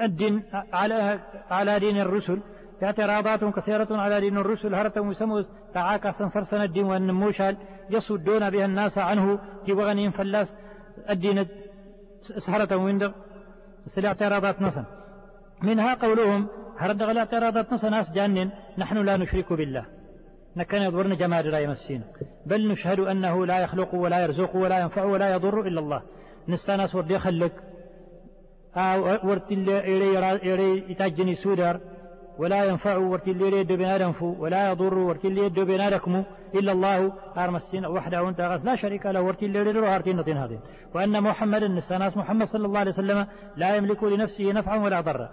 الدين على على دين الرسل. اعتراضات كثيرة على دين الرسل هرت وسموس تعاكا سنسرسن الدين وأن موشال يصدون بها الناس عنه جبغنين فلاس الدين سهرة ويندغ سل اعتراضات نصن منها قولهم هرد غلا اعتراضات نصن ناس جانن نحن لا نشرك بالله. نكن يضرن جمال لا يمسينا بل نشهد أنه لا يخلق ولا يرزق ولا ينفع ولا يضر إلا الله. نستأنس ورد يخلق آه ورد إلي يتاجني سودر. ولا ينفع ورتلي يد بنادم فو ولا يضر ورتلي يد بنادكم إلا الله. أرمسين وحده أنت غس لا شريك له. ورتلي يد هارتين نتين هذين وأن محمدا نستناس محمد صلى الله عليه وسلم لا يملك لنفسه نفعا ولا ضرا.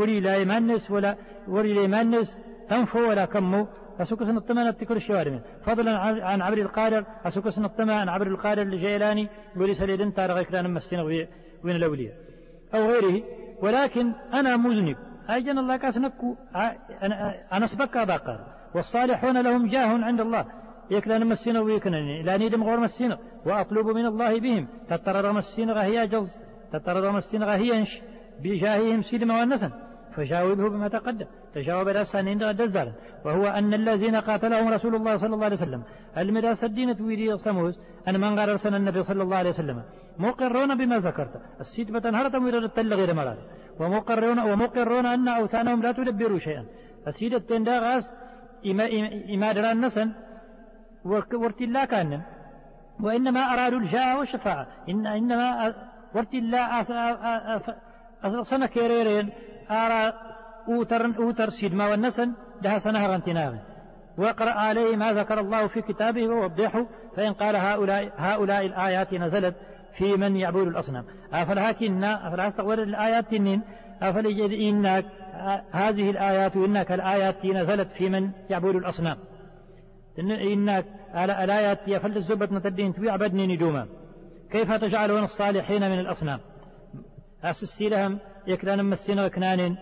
ولي لا يمنس ولا ولي لا يمنس تنفو ولا كمو أسوكس الطمأن تكر الشوارم فضلا عن عبر القادر. أسوكس الطمأن عن عبر القادر الجيلاني. ولي سليدن تارغ كلان مسين وين الأولياء. أو غيره. ولكن أنا مذنب. أجن الله كاس نكو أنا سبكا باقر. والصالحون لهم جاه عند الله. يكلان مسينا ويكنني لا نيدم غور مسينا وأطلب من الله بهم. تترر مسينا غهي جز. تترر مسينا غهي بجاههم سيدما والنسن فجاوبه بما تقدم. تجاوب الأسان عند دزدار وهو أن الذين قاتلهم رسول الله صلى الله عليه وسلم. المداس الدين تويدي سموس أن من رسول النبي صلى الله عليه وسلم. مقرون بما ذكرت. السيد بتنهرت مرر التلغير مرار. ومقرون ومقرون أن أوثانهم لا تدبروا شيئا. السيد التنداغاس إما, إما دران نسن الله كان وإنما أرادوا الجاء والشفاعة. إن إنما ورت الله أصلا كيريرين. أرى أوتر أوتر سيدما والنسن لها سنة رنتناغ واقرأ عليه ما ذكر الله في كتابه ووضحه. فإن قال هؤلاء هؤلاء الآيات نزلت في من يعبد الأصنام. أفلا استغفر الآيات تنين أفلجد إنك هذه الآيات إنك الآيات نزلت في من يعبد الأصنام. إنك الآيات يفل الزبة متدين تويعبدني ندوما. كيف تجعلون الصالحين من الأصنام؟ أسسي لهم يكلان مسين كنان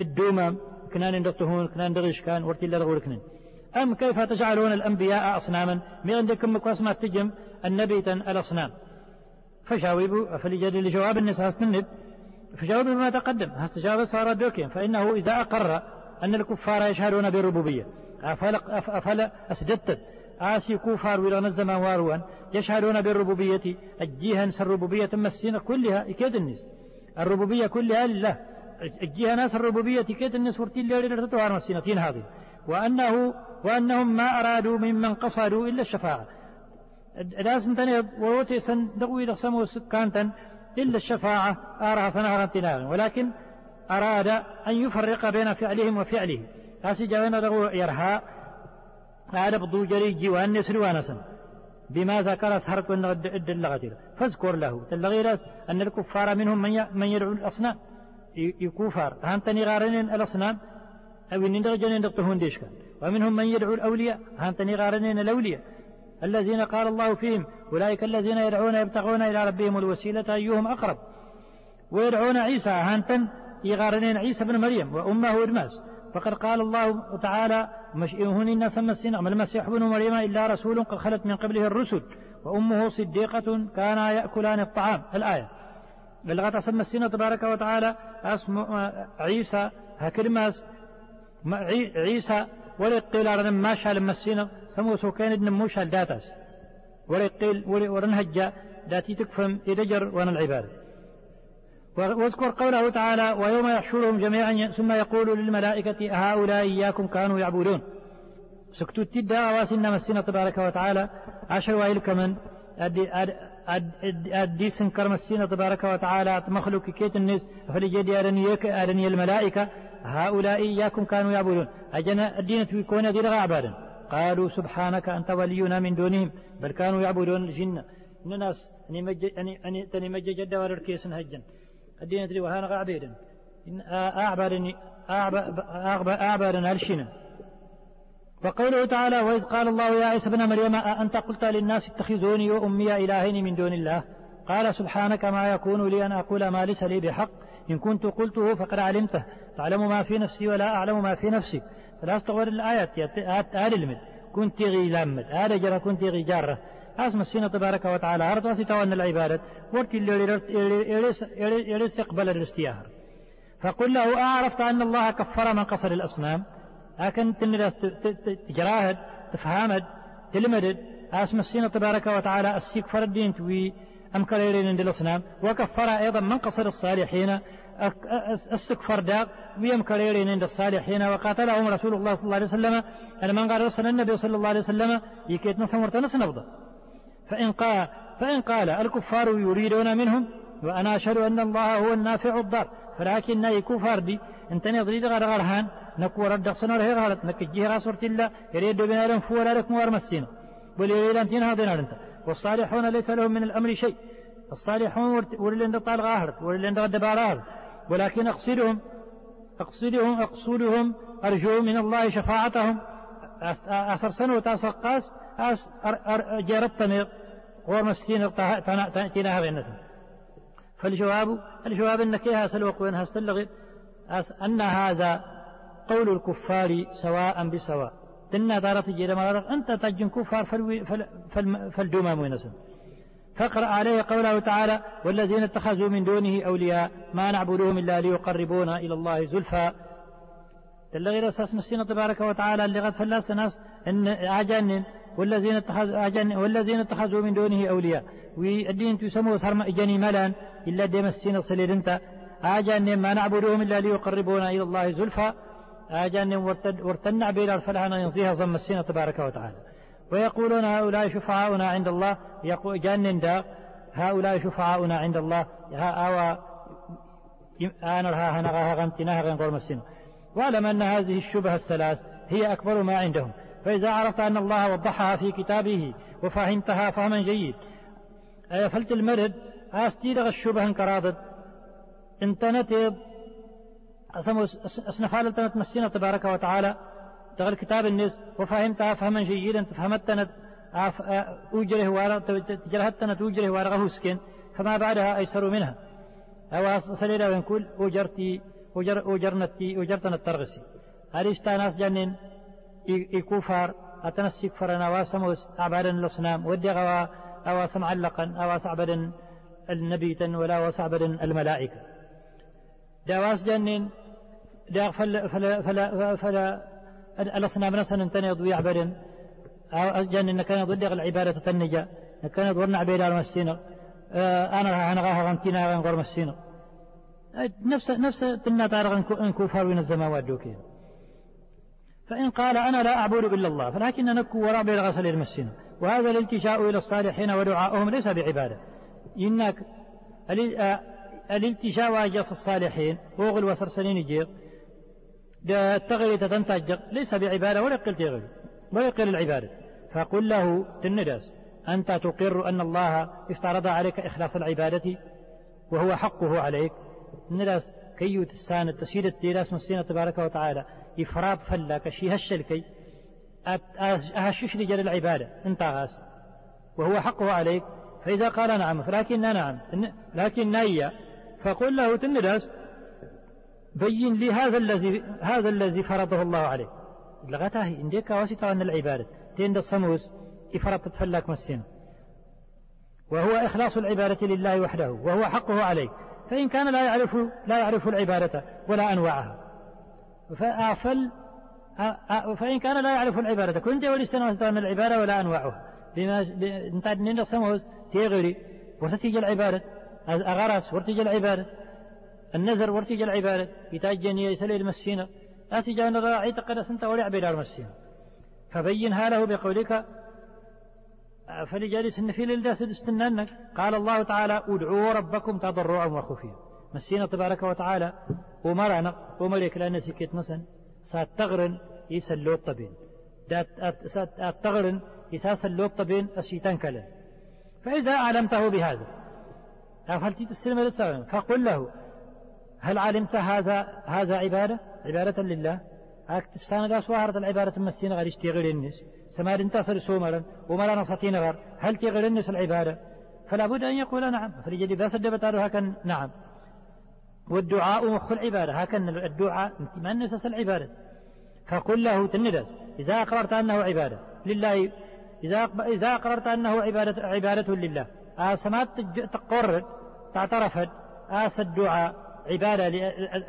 الدوما كنان دقتهون كنان دغش كان ورتي لرغول كنان أم كيف تجعلون الأنبياء أصناما؟ من عندكم مكواس ما تجم النبيتا الأصنام. فجاوبوا فلجد لجواب النساء استنب فجاوبوا بما تقدم. هستجاب صار دوكين. فإنه إذا أقر أن الكفار يشهدون بالربوبية. أفلا, أفلا أسددت آسي كفار ولا نزما واروان يشهدون بالربوبية. الجيها الربوبية مسين كلها إكيد النس الربوبية كلها لله الجهة ناس الربوبية كيد النس ورتين ليرتوار مسينتين هذه. وأنه وأنهم ما أرادوا ممن قصدوا إلا الشفاعة. لازم تاني ووتي سن دقوي لسمو سكانتا إلا الشفاعة أرى سنة امتناغ ولكن أراد أن يفرق بين فعلهم وفعله. أسي جوانا دقو يرها. هذا بدو جري جيوان نسر وانسا بما ذكر سهرك الد اللغة فاذكر له. تلغير أن الكفار منهم من يدعو الأصنام. يكفر هانتني غارنين الأصنام. أو إن درجة ديشكا. ومنهم من يدعو الأولياء. هانتني غارنين الأولياء. الذين قال الله فيهم أولئك الذين يدعون يبتغون إلى ربهم الوسيلة أيهم أقرب. ويدعون عيسى هانتن يغارنين عيسى بن مريم وأمه إرماس فقد قال الله تعالى مشئهن الناس مسين ما المسيح بن مريم إلا رسول قد خلت من قبله الرسل. وأمه صديقة كانا يأكلان الطعام. الآية بلغت أسمى السنة تبارك وتعالى اسم عيسى هكرماس عيسى ولقيل أرن ما شال مسينا سمو سوكين نموش داتاس. ولقيل ورنهجا داتي تكفم إدجر ون العبادة. واذكر قوله تعالى ويوم يحشرهم جميعا ثم يقول للملائكة هؤلاء إياكم كانوا يعبدون. سكتو تدا واسنا مسنا تبارك وتعالى. عشر وائل كمن. أدي أدي سنكر مسنا تبارك وتعالى. مخلوق كيت الناس. فلجدي أرني الملائكة. هؤلاء إياكم كانوا يعبدون. أجنا الدين يكون دير عبادا قالوا سبحانك أنت ولينا من دونهم. بل كانوا يعبدون الجن الناس أني مج أني أني تني مج جد وركيس هجن. الدين تري وهانا عبيدا إن أعبرني أعبرنا الشنا وقوله تعالى وإذ قال الله يا عيسى ابن مريم أنت قلت للناس اتخذوني وأمي إلهين من دون الله? قال سبحانك ما يكون لي أن أقول ما ليس لي بحق. إن كنت قلته فقد علمته. تعلم ما في نفسي ولا أعلم ما في نفسي. فلا أستغفر الآيات آل المد كنت غي لامد آل جرى كنت غي جارة. أسمى السنة تبارك وتعالى. أرد وستوان العبادة. ورتي اللي يريس يقبل الاستيار فقل له أعرفت أن الله كفر من قصر الأصنام؟ لكن تجراهد تفهمد تلمدد. أسمى السنة تبارك وتعالى السيك الدين توي أم كريرين عند الأصنام؟ وكفر أيضا من قصر الصالحين. استكفر داق ويم كريرين عند الصالحين وقاتلهم رسول الله صلى الله عليه وسلم. أنا من قال رسول النبي صلى الله عليه وسلم يكيت نصمر تنس نبضة فإن قال فإن قال الكفار يريدون منهم وأنا أشهد أن الله هو النافع الضار. فلكن يكفار دي انت نضري غير غرهان نكو رد سنة له غلط نكجيه غاسورت الله يريد بنا لهم فولا لكم ورمسينا وليلا انتين هذين أنت. والصالحون ليس لهم من الأمر شيء. الصالحون وللين طال غاهر وللين دبار ولكن أقصدهم أقصدهم أقصدهم أرجو من الله شفاعتهم. أسر سنة تاسقاس أس جربتني غور مسين تأتينا هذا النسل فالجواب الجواب أنك يا سلوك وين هستلغي أن هذا قول الكفار سواء بسواء. تنا دارت ما أنت تجن كفار فالدوما وينسن فاقرأ عليه قوله تعالى والذين اتخذوا من دونه أولياء ما نعبدهم إلا ليقربونا إلى الله زلفى. غير أساس مسينا تبارك وتعالى اللي قد فلاس ناس إن أجنن والذين اتخذوا أجن والذين اتخذوا من دونه أولياء. والدين تسموا صار جني ملا إلا ديم السين صلير انت. أجن ما نعبدهم إلا ليقربونا إلى الله زلفى. أجن وارتنع بلا الفلحنا ينصيها ضم السين تبارك وتعالى. ويقولون هؤلاء شفعاؤنا عند الله. يقول جنن هؤلاء شفعاؤنا عند الله. ها أوى أنا ها هنغا غمتناها غير قول مسين واعلم أن هذه الشبه الثلاث هي أكبر ما عندهم. فإذا عرفت أن الله وضحها في كتابه وفهمتها فهما جيد. فلت المرد أستيرغ الشبه انكراضد انتنت أسنفال تمسينا تبارك وتعالى. تغل كتاب النس وفهمتها فهما جيدا تفهمتنا أوجره تجرهتنا توجره وارغه سكن فما بعدها أيسر منها. أو سليلا ونقول أجرتي أجر أجرنتي أجرتنا الترغسي. هذه ناس جنن إكوفار أتنسك فرنا واسموس عبادا الأصنام ودي غوا أو سمعلقا أو سعبدا النبيتا ولا وسعبدا الملائكة. داواس جنن دا فلا فلا فلا, فلا الأصنام نفسا انتنض ويعبدا أو جنن كان ضد العبادة تنجا. كان ورنا عبيد على مسينا أنا أنا غاها غنتينا غنغور مسينا نفس نفس تنا تارغ انكوفار وين الزماوات دوكين فإن قال أنا لا أعبد إلا الله فلكن نكو وراء بالغسل المسين وهذا الالتجاء إلى الصالحين ودعاؤهم ليس بعبادة. إنك الالتجاء واجس الصالحين وغل وسرسلين جيغ التغري تنتج ليس بعبادة ولا قل تغري ولا قل العبادة فقل له تندس أنت تقر أن الله افترض عليك إخلاص العبادة وهو حقه عليك. ندس كي تسان التسيد التيراس مسينة تبارك وتعالى. إفراد فلا كشي هالشلكي أهشش رجال العبادة انت غاس وهو حقه عليك. فإذا قال نعم فلكن نعم لكن نيا فقل له تندس بين لي هذا الذي هذا الذي فرضه الله عليك لغتاه عندك واسطة أن العبادة. تند الصموس إفراد تتفلك مسين وهو إخلاص العبادة لله وحده. وهو حقه عليك فإن كان لا يعرف لا يعرف العبادة ولا أنواعها. فأفل فإن كان لا يعرف العبادة. كنت السنة أن العبادة ولا أنواعها. بما انت نين سموز تيغري. ورتيجي العبادة. أغرس ورتيجي العبادة. النذر ورتيجي العبادة. يتاجني يسلي المسينة. أسجان الراعي تقدر سنت ولي عبيد المسينة. فبينها له بقولك فلجالس في للداس استنانك. قال الله تعالى أدعوا ربكم تضرعا وخفيا. مسينا تبارك وتعالى ومرنا وملك لأن سكت مثلا ساتغرن يسلو الطبين ساتغرن يساس اللوط بين الشيطان كلا فإذا أعلمته بهذا فقل له هل علمت هذا هذا عبادة؟ عبادة لله. هاك تستانا دا العبادة مسينا غير اشتغل الناس. سمار انتصر سومرا وملا نصتين غير هل تغير الناس العبادة؟ فلا بد أن يقول نعم. فرجل باس الدبتار هكذا نعم. والدعاء مخ العبادة. هكذا الدعاء ما نسس العبادة. فقل له تندس. إذا أقررت أنه عبادة لله إذا إذا أقررت أنه عبادة عبادة لله. آسمات تقر تعترفت. آس الدعاء عبادة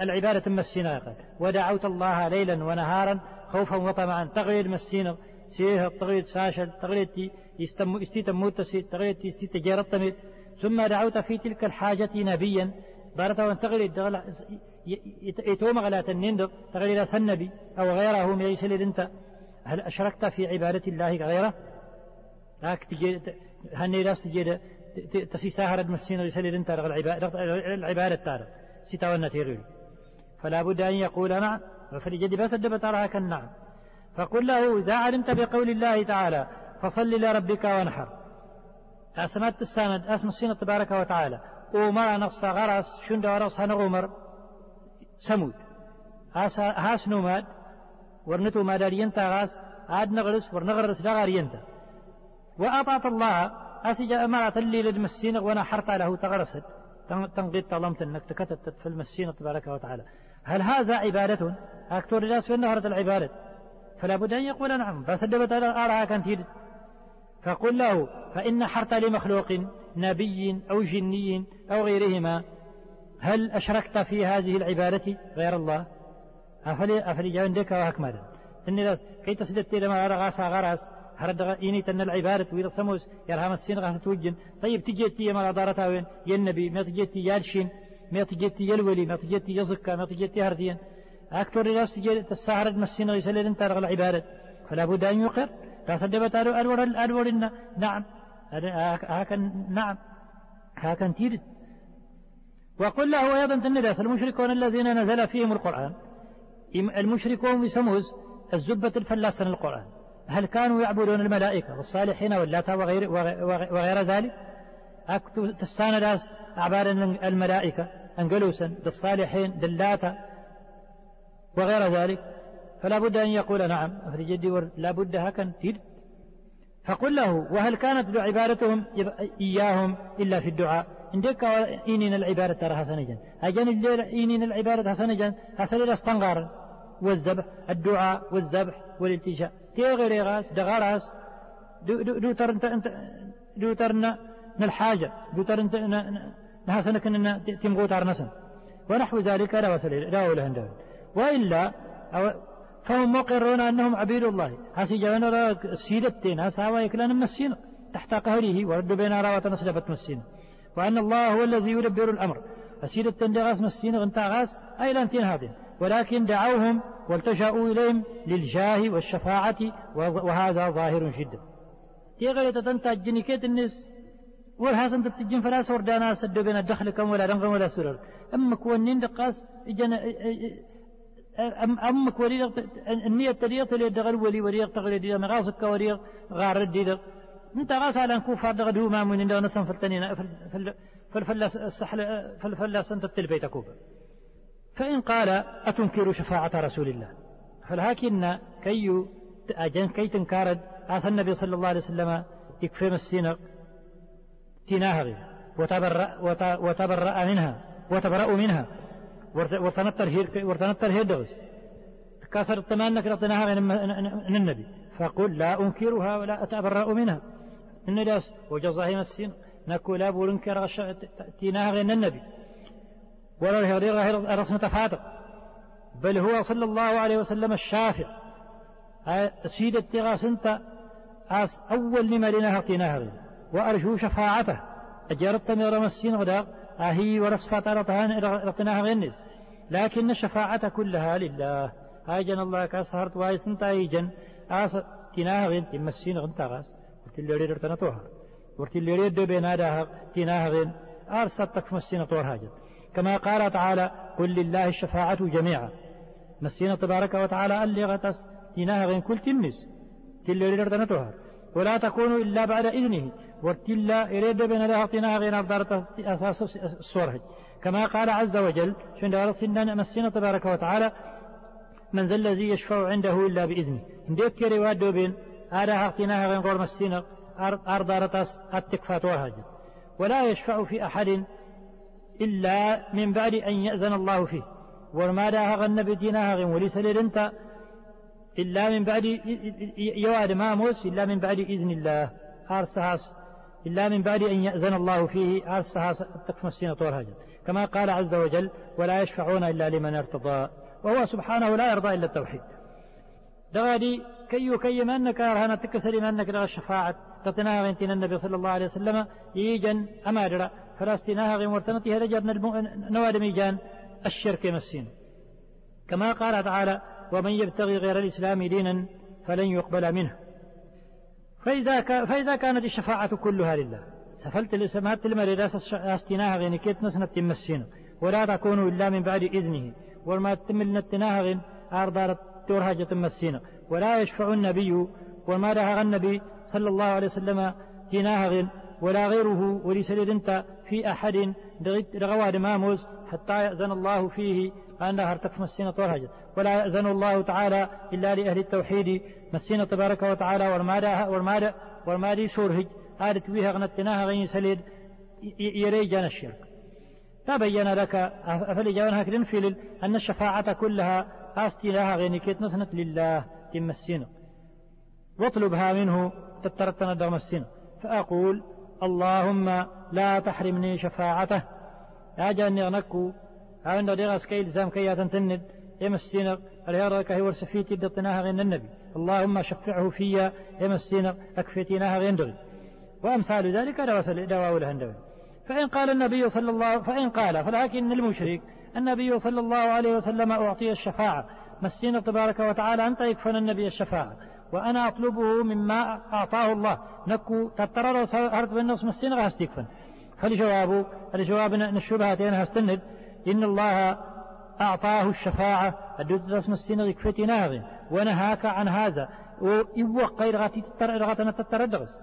العبادة مسينا ودعوت الله ليلا ونهارا خوفا وطمعا. تغير مسينا سيه تغير ساشل تغير يستم استيتم موتسي تغير يستيت تجارت ثم دعوت في تلك الحاجة نبيا. بارت وان تغير يتوم غلا تنين تغير النبي أو غيره من يسل انت. هل أشركت في عبادة الله غيره؟ هاك تجي هني راس تجي تسي ساهر مسين يسل انت. العبادة تارة. ستاونا تيغير فلا بد أن يقول نعم فلجد بس ترى نعم فقل له إذا علمت بقول الله تعالى فصل لربك وانحر. أسمت السند أسم السنة تبارك وتعالى. وما نص غرس شند ورص هنغمر سمود. هاس نوماد. ورنتو ما دار ينتا غاس. عاد نغرس ورنغرس دغار ينتا. وأطعت الله أسجى أمارة اللي لدمسينغ وأنا حرت له تغرست. تنقيد طلمت أنك تكتت في المسينة تبارك وتعالى. هل هذا عبادة؟ أكتور الناس في النهرة العبادة. فلا بد أن يقول نعم. فسدبت أراها كانت فقل له فإن حرت لمخلوق نبي أو جني أو غيرهما هل أشركت في هذه العبادة غير الله؟ أفلي أفلي وهك مالا إني كي تسدت لما غاسا غراس هرد إني تن العبادة ويل سموس يرهم السين غاس توجن. طيب تجيتي ما دارتها وين يا النبي ما تجيتي يالشين ما تجيتي يلولي ما تجيتي يزكى ما تجيتي هردين أكثر الناس تسهر مسين يسلل انت رغل العبادة فلا بد أن يقر. لا صدبت أدور الأدور نعم. هكذا نعم. هكذا تيرد وقل له أيضا تندس المشركون الذين نزل فيهم القرآن. المشركون بسموز الزبة الفلاسة القرآن هل كانوا يعبدون الملائكة والصالحين واللات وغير, وغير ذلك؟ أكتو تستانداس أعباد الملائكة أنجلوسا بالصالحين دلاتا وغير ذلك؟ فلا بد أن يقول نعم أهل جدي لا بد هكذا. تيرد فقل له وهل كانت عبادتهم إياهم إلا في الدعاء؟ عندك إينين العبادة ترى حسنجا أجن الليل إينين العبادة حسنجا حسن استنغار. والذبح الدعاء والذبح والالتجاء. تيغير غاس دغاراس. دو, دو, دو تر انت دو ترنا الحاجة. دو تر انت نحسنك ان تمغو تارنسن ونحو ذلك لا وسل لا ولا وإلا فهم مقرون أنهم عبيد الله. هسي جوانا سيدتين هسا يكلان مسين. تحت قهره ورد بين راوة نسلبت مسين. وأن الله هو الذي يدبر الأمر. أسيدتين دغاس مسين غنتا غاس أي لانتين هذين ولكن دعوهم والتجأوا إليهم للجاه والشفاعة وهذا ظاهر جدا تيغل تتنتج جنكيت الناس والحسن تتجن فلا سور دانا سد بين الدخل كم ولا رنغم ولا سرر. أما كونين دقاس جن أمك وريق النية تريق تلي دغل ولي وريق تغلي دي غازك وريق غار دي انت غاس على نكوف هذا غدو ما من دون نسم فلتنين فالفلاس السحل فالفلاس أنت التلبيت كوبا فإن قال أتنكر شفاعة رسول الله؟ فلكن كي أجن كي تنكارد آس النبي صلى الله عليه وسلم يكفي مسينا تناهغي وتبرأ, وتبرأ منها. وتبرأ منها. ورتنطر هير ورتنطر هيدوس كسر التمانك رطناها من النبي. فقل لا أنكرها ولا أتبرأ منها. النداس وجزاه مسين نكو لا بولنكر غير النبي. ولا غير رسم تفاتق بل هو صلى الله عليه وسلم الشافع. سيد التغاس انت أس أول لما لنا غير وأرجو شفاعته. أجرت من رمسين غدا أهي ورصفة رطناها غنس لكن الشفاعة كلها لله. هاجن الله كاسهرت واي سنتا هيجن آس تناها غن تمسين غن تغاس. ورتي اللي ريد رتنا ورتي اللي ريد بين داها تناها غن أرسلتك مسين طور هاجن كما قال تعالى قل لله الشفاعة جميعا. مسين تبارك وتعالى اللي غتس تناها غن كل تنس تلي ريد رتنا ولا تكون إلا بعد إذنه. ورتلا يريد بين لها طنا غير أفضل أساس الصورة. كما قال عز وجل شن رسلنا مسنا تبارك وتعالى من ذا الذي يشفع عنده إلا بإذنه. نديك رواد بين آلها اغتناها غير غور مسينا أرض رتاس التكفات وهاجر ولا يشفع في أحد إلا من بعد أن يأذن الله فيه. وما داها غن بديناها غن وليس لرنتا إلا من بعد يواد ماموس إلا من بعد إذن الله. أرسهاس إلا من بعد أن يأذن الله فيه أرسهاس تكفى السنة طور كما قال عز وجل ولا يشفعون إلا لمن ارتضى. وهو سبحانه لا يرضى إلا التوحيد. دغادي كي كي ما أنك أرهنا تكسر ما أنك لغا الشفاعة. تتناها غنتين النبي صلى الله عليه وسلم يجن أمادرا. فلاستناها غن ورتنتي هذا جرنا نواد ميجان الشرك مسين. كما قال تعالى ومن يبتغي غير الإسلام دينا فلن يقبل منه. فإذا, فإذا كانت الشفاعة كلها لله. سفلت لسمات المريض أستناها غين كيت نسنة تمسينا ولا تكون إلا من بعد إذنه. وما تملنا التناها غين أردارت تورها تمسينا ولا يشفع النبي. وما لها النبي صلى الله عليه وسلم تناها غين ولا غيره وليس انت في أحد. رغواد ماموس حتى يأذن الله فيه أنها ارتف مسينة ورهجت ولا يأذن الله تعالى إلا لأهل التوحيد. مسينة تبارك وتعالى والمادة والمادة والمادي سورهج آدت بها غنتناها غين سليد. يريجان الشرك. تبين لك أفل جاونها كرنفيل أن الشفاعة كلها أستيلاها غين كيت نسنت لله. تمسينه واطلبها منه تترتنا دغم السنة فأقول اللهم لا تحرمني شفاعته. أجاني أغنكو أعند ديغا سكيل زام كي تنتند يمسينا الهيرك هي ورسفيتي دطناها غين النبي. اللهم شفعه فيا. يمسينا أكفتيناها غين دغي. وأمثال ذلك دواء الهندوي فإن قال النبي صلى الله فإن قال فلكن المشرك النبي صلى الله عليه وسلم أعطي الشفاعة. مسينا تبارك وتعالى أنت يكفن النبي الشفاعة. وأنا أطلبه مما أعطاه الله. نكو تترر هرت بالنص مسينا غاس تكفن. فالجواب الجواب أن الشبهتين هستند إن الله أعطاه الشفاعة. أدوت رسم السنة يكفتي ناغ ونهاك عن هذا. ويبوق غير غاتي تتر تتردغس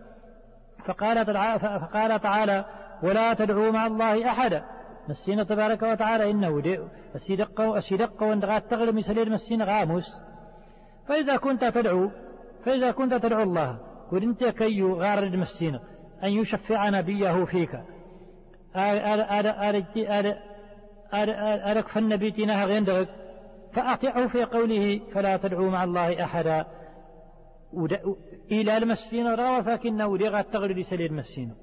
فقال فقال تعالى ولا تدعوا مع الله أحدا. مسينا تبارك وتعالى إنه أسيدق أسيدق وندغات تغلب مسلير مسينا غاموس. فإذا كنت تدعو فإذا كنت تدعو الله قل أنت كي غارد مسينا أن يشفع نبيه فيك. أرك فالنبي تناها غيندغك فأطيعه في قوله فلا تدعوا مع الله أحدا. إلى المسين روى ساكنه ودغت تغرد سليل المسين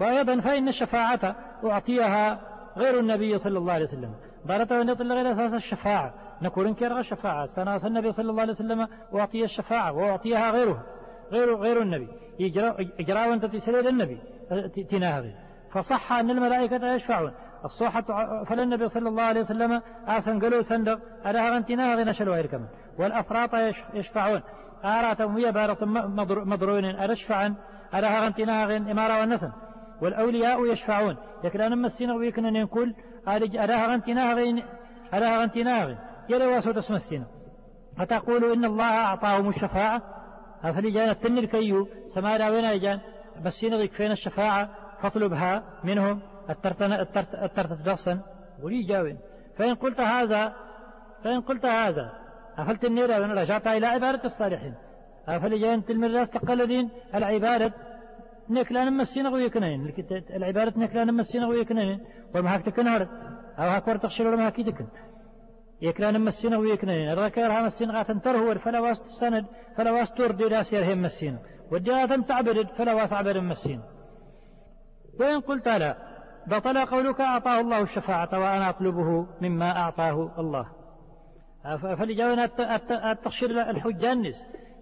وأيضا فإن الشفاعة أعطيها غير النبي صلى الله عليه وسلم. ضرت أن يطلق أساس الشفاعة. نقول إنكار الشفاعة استناس النبي صلى الله عليه وسلم وأعطي الشفاعة وأعطيها غيره غير غير النبي. إجراء وأنت تسليل النبي تناهي فصح أن الملائكة يشفعون. الصوحة فللنبي صلى الله عليه وسلم آسن قالوا سندق على هغنتنا غير شلوائر كمان. والأفراط يشفعون. آراتهم هي بارة مضرون أرشفعا على هغنتنا غير إمارة والنسن؟ والأولياء يشفعون. لكن أنا مسينا ويكنا نقول على هغنتنا غير على هغنتنا غير يلي واسود اسم السينا فتقول إن الله أعطاهم الشفاعة؟ جانا التنر كيو؟ سما وين يجان بس فين الشفاعة؟ فاطلبها منهم. الترت درسا ولي جاوين فإن قلت هذا فإن قلت هذا أفلت النيرة وإن رجعت إلى عبادة الصالحين. أفل جاين تلميذ تقلدين العبادة نكلا نمسينا ويكنين العبادة نكلا نمسينا ويكنين وما هاك تكنهر أو هاك ورتق شلور ما تكن يكلا نمسينا ويكنين. الركير مسينا غاتن ترهور فلا واست السند فلا واست تردي داسير هم مسينا وديها تعبد فلا واس عبد مسينا وإن قلت لا بطل قولك أعطاه الله الشفاعة وأنا أطلبه مما أعطاه الله. فلجاونا التخشير الحجانس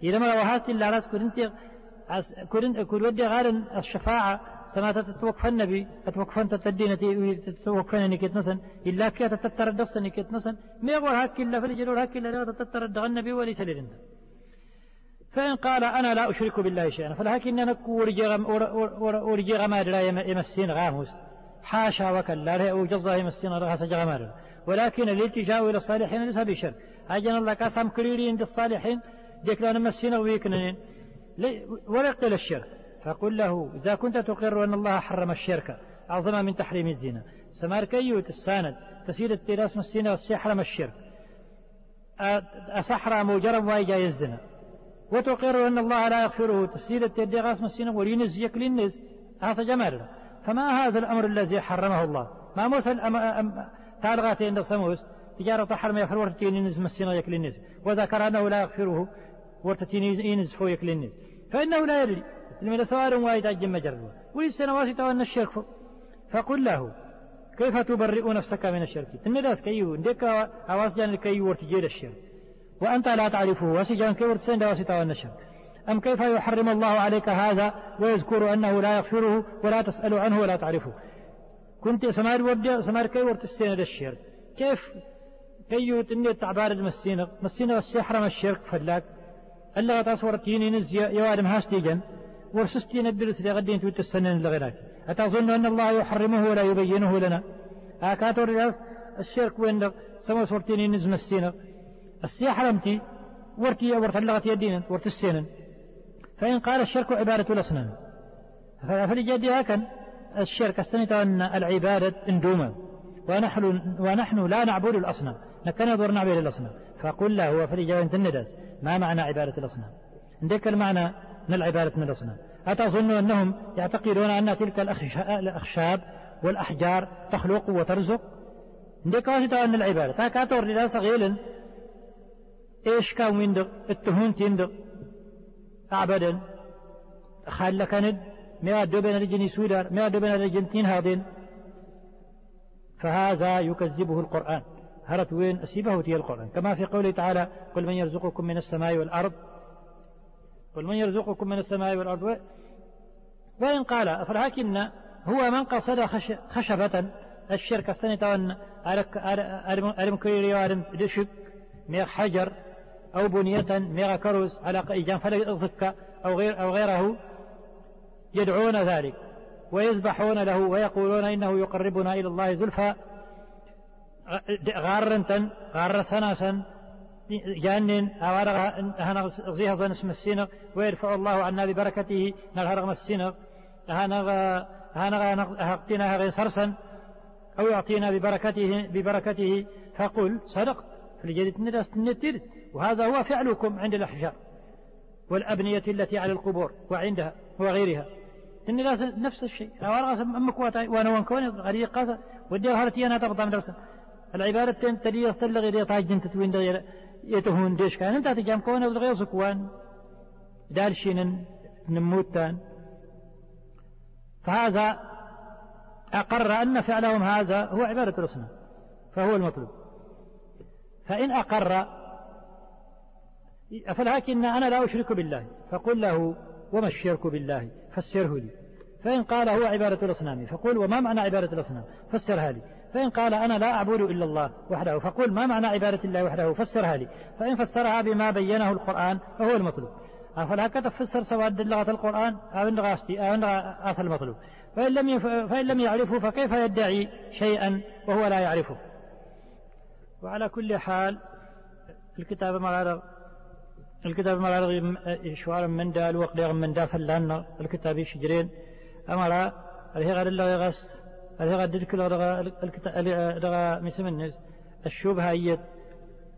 إذا ما وهات إلا رأس كنت كل ودي غال الشفاعة. سما تتوقف النبي تتوقف أنت تدين تتوقف نكت نسن. إلا كي تتترد نكت نسن. ما يقول هاك إلا فلجلول هاك إلا لا تتترد النبي وليس لرنده فإن قال أنا لا أشرك بالله شيئا فلكن نكو ورجي غماد لا يمسين غاموس. حاشا وكلا لا وجزا يمسين رغس جغماد ولكن الالتجاء إلى الصالحين ليس بشرك أجن الله قسم كريرين بالصالحين ديك لا نمسين ويكنين ولا يقتل الشرك. فقل له إذا كنت تقر أن الله حرم الشرك أعظم من تحريم الزنا. سمار كيوت الساند. تسير التراس مسينا والسحرم الشرك. أسحر مجرم وايجا الزنا. وتقر أن الله لا يغفره. تسير التدي غاس مسينا ولينز يكل النز هذا جمال. فما هذا الأمر الذي حرمه الله؟ ما موسى تالغاتي عند صموس. تجارة حرم يغفر ورتين ينز مسينا يكل النز وذكر أنه لا يغفره ورتين ينز فو يكل النز فإنه لا يدري. لمن سوار وايد أجم مجرد وللسنوات توان الشرك فقل له كيف تبرئ نفسك من الشرك؟ تنداس كيو ديك أواس جان كيو ورتجير الشرك. وأنت لا تعرفه وسجان كيف تسند وستا النشر أم كيف يحرم الله عليك هذا ويذكر أنه لا يغفره ولا تسأل عنه ولا تعرفه؟ كنت سمار ورد سمار كي ورد السنة الشرك. كيف كي تني تعبار المسينة؟ مسينة السحر ما الشرك فلاك. ألا تصور تيني نز يوادم هاستيجن ورسستين الدرس لغدين توت السنين لغيرك. أتظن أن الله يحرمه ولا يبينه لنا. أكاتور الشرك وين سما صورتيني نز مسينة السياح حرمتي. ورتي ورتلغت يدين ورتسينا فإن قال الشرك عبادة الأصنام فلجد هكذا الشرك استنت أن العبادة اندوما. ونحن, ونحن لا نعبد الأصنام. نكن يضر نعبد الأصنام. فقل له هو فلجد الندس ما معنى عبادة الأصنام؟ عندك المعنى من العبادة من الأصنام. أتظن أنهم يعتقدون أن تلك الأخشاب والأحجار تخلق وترزق؟ عندك واسطة أن العبادة. تاكاتور لله صغيلا إيش كان ويندق التهون تندق أعبدا خال كند ما بين الجن سودار ما بين الجنتين هذين فهذا يكذبه القرآن. هرت وين أسيبه وتي القرآن؟ كما في قوله تعالى قل من يرزقكم من السماء والأرض قل من يرزقكم من السماء والأرض وإن قال فلكن هو من قصد خشبة؟ الشرك استنتون أرم كيري وأرم دشك ميغ حجر أو بنية ميغ كروس على إيجان فلا زكا أو غير أو غيره يدعون ذلك ويذبحون له ويقولون إنه يقربنا إلى الله زلفى. غارنتن غار سناسا جانن أوارغ هنا زيها زن اسم السينغ ويرفع الله عنا ببركته نغرغ السينغ. هنا هنا هقتنا غير سرسا أو يعطينا ببركته ببركته. فقل صدقت فلجدت الناس النتير وهذا هو فعلكم عند الأحجار والأبنية التي على القبور وعندها وغيرها. الناس نفس الشيء. أوارغ أمك وأنا وانكوني غريقة ودي هارتي أنا تبطى من العبارة تدي تلغي دي طاجن تتوين يتهون ديش كان. انت تجام كون الغير سكوان دالشين نموتان. فهذا أقر أن فعلهم هذا هو عبادة الأصنام فهو المطلوب. فإن أقر فلكن أنا لا أشرك بالله فقل له وما الشرك بالله؟ فسره لي. فإن قال هو عبادة الأصنام فقل وما معنى عبادة الأصنام؟ فسرها لي. فإن قال أنا لا أعبد إلا الله وحده فقل ما معنى عبادة الله وحده؟ فسرها لي. فإن فسرها بما بينه القرآن فهو المطلوب. فلا تفسر سواء لغة القرآن؟ أو أو أصل المطلوب فإن لم فإن لم يعرفه فكيف يدعي شيئا وهو لا يعرفه؟ وعلى كل حال الكتاب مغارغ الكتاب مغارغ شوار من دال وقليغ من دا فلان الكتاب شجرين أمر الهغر الله يغس. الهغر دلك لغا مسم الناس الشبهة هي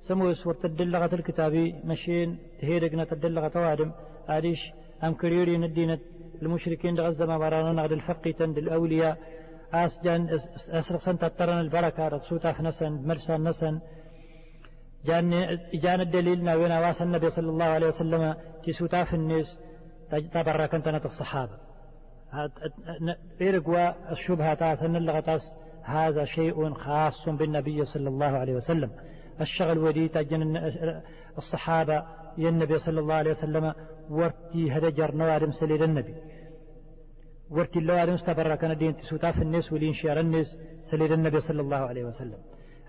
سموس ورتدلغة الكتابي مشين تهيرقنا تدلغة توادم. آديش أم كريوري الدين المشركين غزة ما برانا نغد الفقي تند الأولياء. أسجن أسرسن تترن البركة رتسوتا فنسن مرسان نسن. جان جان الدليل ناوينا واس النبي صلى الله عليه وسلم تسوتا في الناس تبرك انت الصحابة. إرقوا الشبهة تاسن اللغتاس هذا شيء خاص بالنبي صلى الله عليه وسلم. الشغل ودي تجن الصحابة يا النبي صلى الله عليه وسلم ورتي هدجر نوارم سليل النبي. ورتي اللوارم استبرك ندين تسوتا في الناس ولين شير الناس سليل النبي صلى الله عليه وسلم.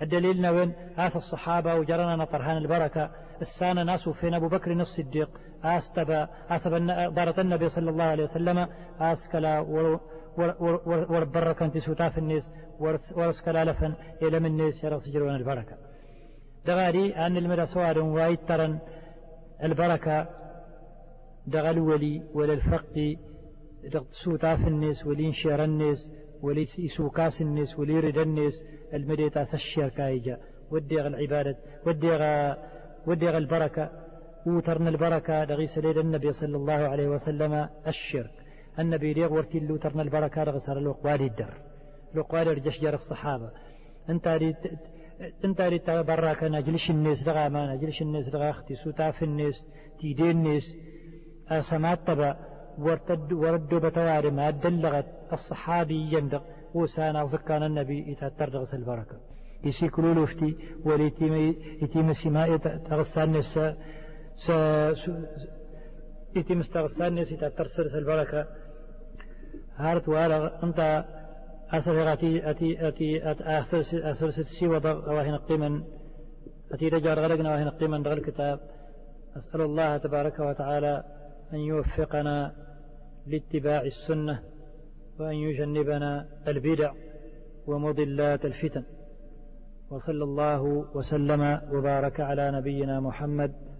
الدليل نوين آس الصحابة وجرنا نطرهان البركة. السانة ناس فين أبو بكر الصديق. آستبا آسب دارة النبي صلى الله عليه وسلم آسكلا وربرك أنت سوتا في الناس ورسكلا لفن إلى من الناس يرى سجرون البركة. دغاري أن المدى سوار وايترا البركة دغل ولي ولا الفقد سوتا في الناس ولين شير الناس ولي سوكاس الناس ولي رد الناس المديتا سشير كايجا وديغ العبادة وديغ وديغ البركة. وترن البركة دغي سليل النبي صلى الله عليه وسلم الشرك. النبي ديغ ورتي له ترن البركة دغسر الوقوال الدر الوقوال رجش جار الصحابة. انت ريت انت ريت براك نجلش الناس دغا ما نجلش الناس دغا أختي سوتا في الناس تيدين الناس. سمات تبا ورتد وردوا بتواري ما دلغت. الصحابي يندق وسانا زكان النبي يتأثر دغس البركة. يسي كلو لفتي وليتي يتيم سماء تغسان نسا س يتيم استغسان نسا يتأثر سرس البركة هارت وارغ أنت أسر أتي أتي أتي أسر أسر ستسي وضغ واهن قيما أتي رجال غلقنا واهن قيما دغ الكتاب أسأل الله تبارك وتعالى أن يوفقنا لاتباع السنة وأن يجنبنا البدع ومضلات الفتن. وصلى الله وسلم وبارك على نبينا محمد